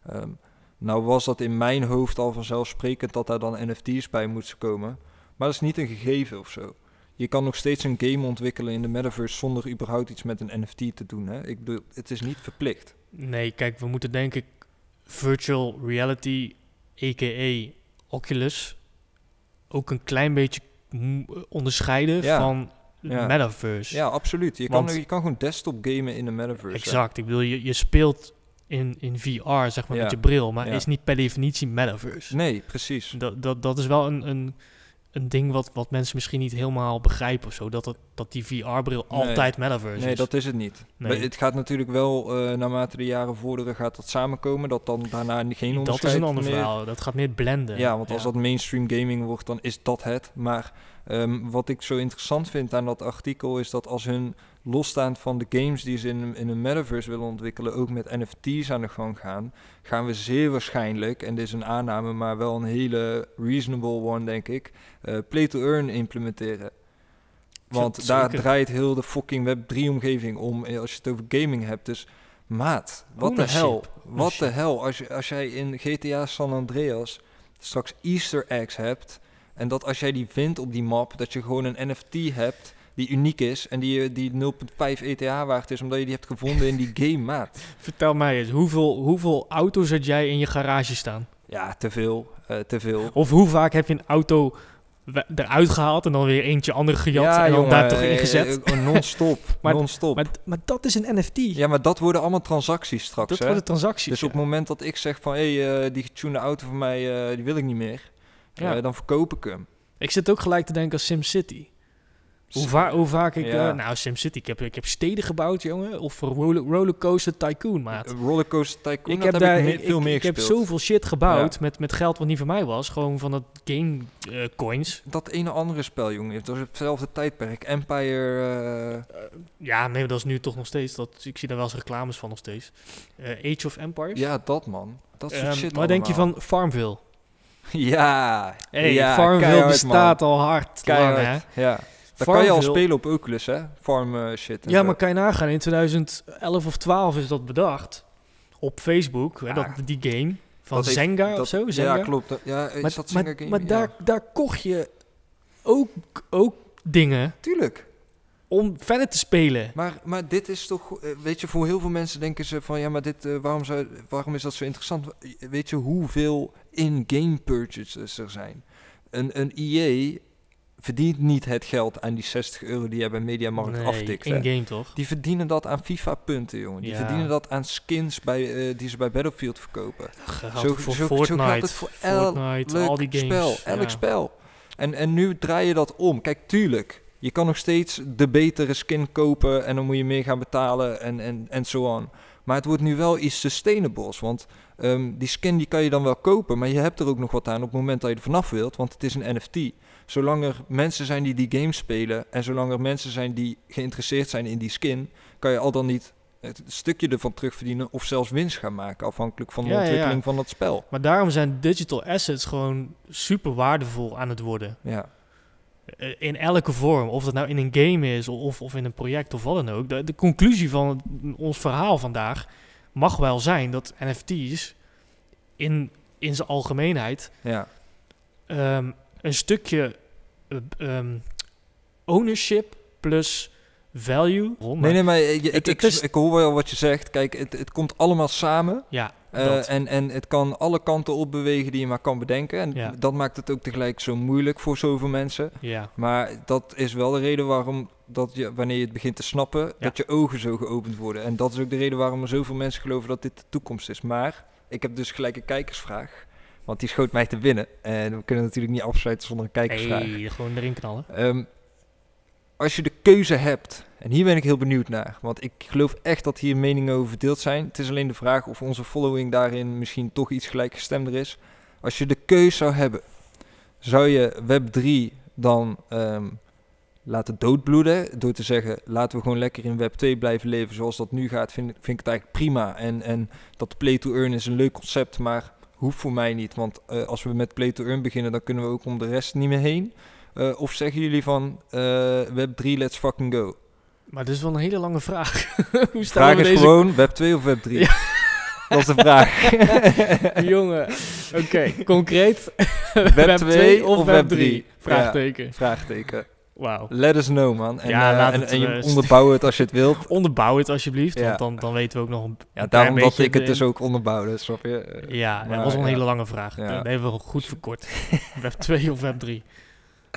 Ehm, nou was dat in mijn hoofd al vanzelfsprekend dat daar dan NFT's bij moeten komen. Maar dat is niet een gegeven of zo. Je kan nog steeds een game ontwikkelen in de metaverse zonder überhaupt iets met een NFT te doen. Hè? Ik bedoel, het is niet verplicht.
Nee, kijk, we moeten denk ik virtual reality, a.k.a. Oculus, ook een klein beetje onderscheiden
Ja.
van
Ja.
metaverse.
Ja, absoluut. Je,
Want-
kan, je kan gewoon desktop gamen in de metaverse. hè.
Exact. Ik bedoel, je, je speelt in, in VR, zeg maar,
Ja.
met je bril, maar is niet per definitie metaverse.
Nee, precies.
Dat, dat, dat is wel een, een, een ding wat, wat mensen misschien niet helemaal begrijpen of zo. Dat, het, dat die VR-bril
Nee.
altijd metaverse
Nee,
is.
dat is het niet.
Nee.
Maar Het gaat natuurlijk wel, eh, naarmate de jaren vorderen, gaat dat samenkomen. Dat dan daarna geen
dat
onderscheid
is een ander
meer...
verhaal. Dat gaat meer blenden.
Ja, want als dat mainstream gaming wordt, dan is dat het. Maar ehm, wat ik zo interessant vind aan dat artikel is dat als hun losstaand van de games die ze in, in een metaverse willen ontwikkelen, ook met NFT's aan de gang gaan, gaan we zeer waarschijnlijk, en dit is een aanname, maar wel een hele reasonable one, denk ik, eh, play to earn implementeren. Want
Zeker.
daar draait heel de fucking Web3-omgeving om eh, als je het over gaming hebt. Dus maat, wat de hel? Wat de hel? Als, je, als jij in GTA San Andreas straks Easter eggs hebt... en dat als jij die vindt op die map... dat je gewoon een NFT hebt die uniek is... en die, die 0.5 ETH waard is... omdat je die hebt gevonden in die (laughs) game, maat.
Vertel mij eens, hoeveel, hoeveel auto's had jij in je garage staan?
Ja, te veel. eh, te veel.
Of hoe vaak heb je een auto eruit gehaald en dan weer eentje andere gejat
ja,
en dan
jongen,
daar toch
eh,
ingezet?
eh, non-stop. (laughs)
Maar-
non-stop.
Maar, maar dat is een NFT.
Ja, maar dat worden allemaal transacties straks,
dat
hè?
worden transacties.
Dus op het moment dat ik zeg van... hé, hey, die getunede auto van mij, die wil ik niet meer...
Ja.
eh, dan verkoop ik hem.
Ik zit ook gelijk te denken aan SimCity. Hoe, va hoe vaak ik...
Ja.
eh, nou, SimCity, ik heb, ik heb steden gebouwd, jongen. Of roller, Rollercoaster Tycoon, maat.
Een Rollercoaster Tycoon,
ik
dat
heb,
heb
daar
ik me-
ik,
veel
ik,
meer
ik heb
gespeeld.
zoveel shit gebouwd met, met geld wat niet van mij was. Gewoon van dat game eh, coins.
Dat ene andere spel, jongen. Dat was hetzelfde tijdperk. Empire... eh,
Ja, nee, dat is nu toch nog steeds. Dat, ik zie daar wel eens reclames van nog steeds. Eh, Age of Empires.
ja, dat man. Dat soort
Ehm,
shit
wat denk je van Farmville? (laughs)
Ja.
Hey,
ja,
Farmville bestaat
man.
al hard lang, hè?
ja. Dat kan je al spelen op Oculus, hè? Farm eh, shit.
Ja,
zo.
maar kan je nagaan, in 2011 of 12 is dat bedacht. Op Facebook, hè,
Ja.
dat, die game. Van
Dat heeft-
Zenga of zo? Zenga?
Ja, klopt. Dat- Ja,
Maar,
dat
maar,
game?
maar
Ja.
daar, daar kocht je ook, ook dingen
Tuurlijk.
Om verder te spelen.
Maar, maar dit is toch, eh, weet je, voor heel veel mensen denken ze van ja, maar dit, eh, waarom, zou, waarom is dat zo interessant? Weet je hoeveel in-game purchases er zijn? Een, een EA verdient niet het geld aan die 60 euro die je bij Mediamarkt
nee,
aftikt.
in-game toch?
Die verdienen dat aan FIFA-punten, jongen. Die
Ja.
verdienen dat aan skins bij, eh, die ze bij Battlefield verkopen. Zo-
voor
zo- zo
Fortnite,
gaat het voor elk
Fortnite, al die games.
spel, elk
ja.
spel. En, en nu draai je dat om. Kijk, tuurlijk. Je kan nog steeds de betere skin kopen en dan moet je meer gaan betalen en, en, en zo on. Maar het wordt nu wel iets sustainables. Want ehm, die skin die kan je dan wel kopen, maar je hebt er ook nog wat aan op het moment dat je er vanaf wilt. Want het is een NFT. Zolang er mensen zijn die die game spelen en zolang er mensen zijn die geïnteresseerd zijn in die skin, kan je al dan niet het stukje ervan terugverdienen of zelfs winst gaan maken, afhankelijk van de
Ja, ja, ja.
ontwikkeling van dat spel.
Maar daarom zijn digital assets gewoon super waardevol aan het worden.
Ja.
Eh, In elke vorm. Of dat nou in een game is of, of in een project of wat dan ook. De, de conclusie van ons verhaal vandaag mag wel zijn dat NFT's in, in zijn algemeenheid
Ja.
ehm, een stukje eh, ehm, ownership plus value.
Nee, nee, maar je- ik,
Het-
ik,
het is-
ik hoor wel wat je zegt. Kijk, het, het komt allemaal samen.
Ja,
eh, en, en het kan alle kanten op bewegen die je maar kan bedenken. En
Ja.
dat maakt het ook tegelijk zo moeilijk voor zoveel mensen.
ja.
Maar dat is wel de reden waarom, dat je, wanneer je het begint te snappen, dat je ogen zo geopend worden. En dat is ook de reden waarom er zoveel mensen geloven dat dit de toekomst is. Maar ik heb dus gelijk een kijkersvraag. Want die schoot mij te binnen. En we kunnen natuurlijk niet afsluiten zonder een kijkersvraag.
Hey, gewoon erin knallen.
Ehm, als je de keuze hebt, en hier ben ik heel benieuwd naar, want ik geloof echt dat hier meningen over verdeeld zijn. Het is alleen de vraag of onze following daarin misschien toch iets gelijkgestemder is. Als je de keuze zou hebben, zou je Web3 dan ehm, laten doodbloeden door te zeggen, laten we gewoon lekker in Web2 blijven leven zoals dat nu gaat, vind, vind ik het eigenlijk prima. En, en dat play to earn is een leuk concept, maar hoeft voor mij niet. Want eh, als we met play to earn beginnen, dan kunnen we ook om de rest niet meer heen. Eh, of zeggen jullie van eh, Web 3, let's fucking go?
Maar dit is wel een hele lange vraag. (laughs) Hoe staan
vraag
we
is
deze
gewoon Web 2 of Web 3?
Ja. (laughs)
Dat is de vraag. (laughs)
Jongen, oké, concreet.
Web 2 of Web 3?
Vraagteken.
Vraagteken.
Wauw.
Let us know, man. En,
Ja,
eh,
laat
en,
het,
en je
eh,
onderbouw het als je het wilt.
Onderbouw het alsjeblieft,
Ja.
want dan, dan weten we ook nog een,
Ja, daarom dat ik het dus ook onderbouwde, snap je? Eh,
Ja, dat
maar,
was wel een hele lange vraag.
Ja.
Dat hebben we goed verkort. web 2 of Web 3?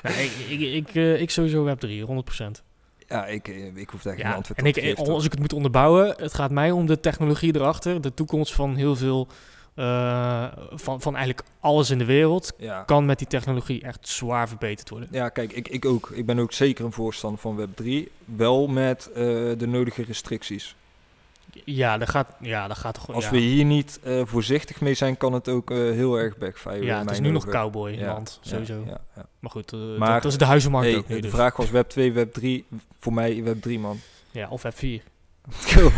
Nee, ik, ik, ik, ik sowieso Web 3, 100%.
Ja, ik, eh, ik hoef daar geen
Ja,
antwoord
en
op
ik,
te geven.
als ik het moet onderbouwen, het gaat mij om de technologie erachter, de toekomst van heel veel eh, van, van eigenlijk alles in de wereld
Ja.
kan met die technologie echt zwaar verbeterd worden.
Ja, kijk, ik, ik ook. Ik ben ook zeker een voorstander van Web 3. Wel met eh, de nodige restricties.
Ja, dat gaat, ja, dat gaat toch
Als
ja.
we hier niet eh, voorzichtig mee zijn, kan het ook eh, heel erg backfire.
Ja, het is nu nog cowboy
Ja,
land, sowieso.
Ja.
Maar goed, eh,
Maar,
dat, dat is de huizenmarkt
Hey,
ook nu.
de
dus.
vraag was Web 2, Web 3. Web mij Web 3, man.
Ja, of F4.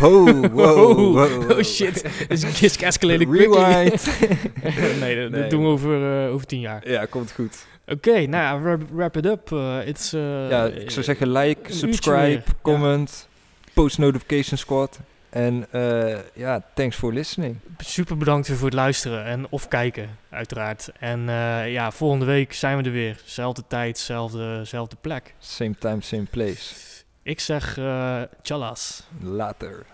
wow, wow, wow, wow.
Oh shit, it's escalating quickly.
Rewind. (laughs)
nee, dat, doen we over, over tien jaar.
ja, komt goed.
Oké, nou wrap, wrap it up. It's,
ja, ik zou zeggen like, subscribe, comment, post notification squad. En eh, ja, thanks for listening.
Super bedankt weer voor het luisteren en of kijken, uiteraard. En eh, ja, volgende week zijn we er weer. Zelfde tijd, zelfde, zelfde plek.
Same time, same place.
Ik zeg eh tjallas.
Later.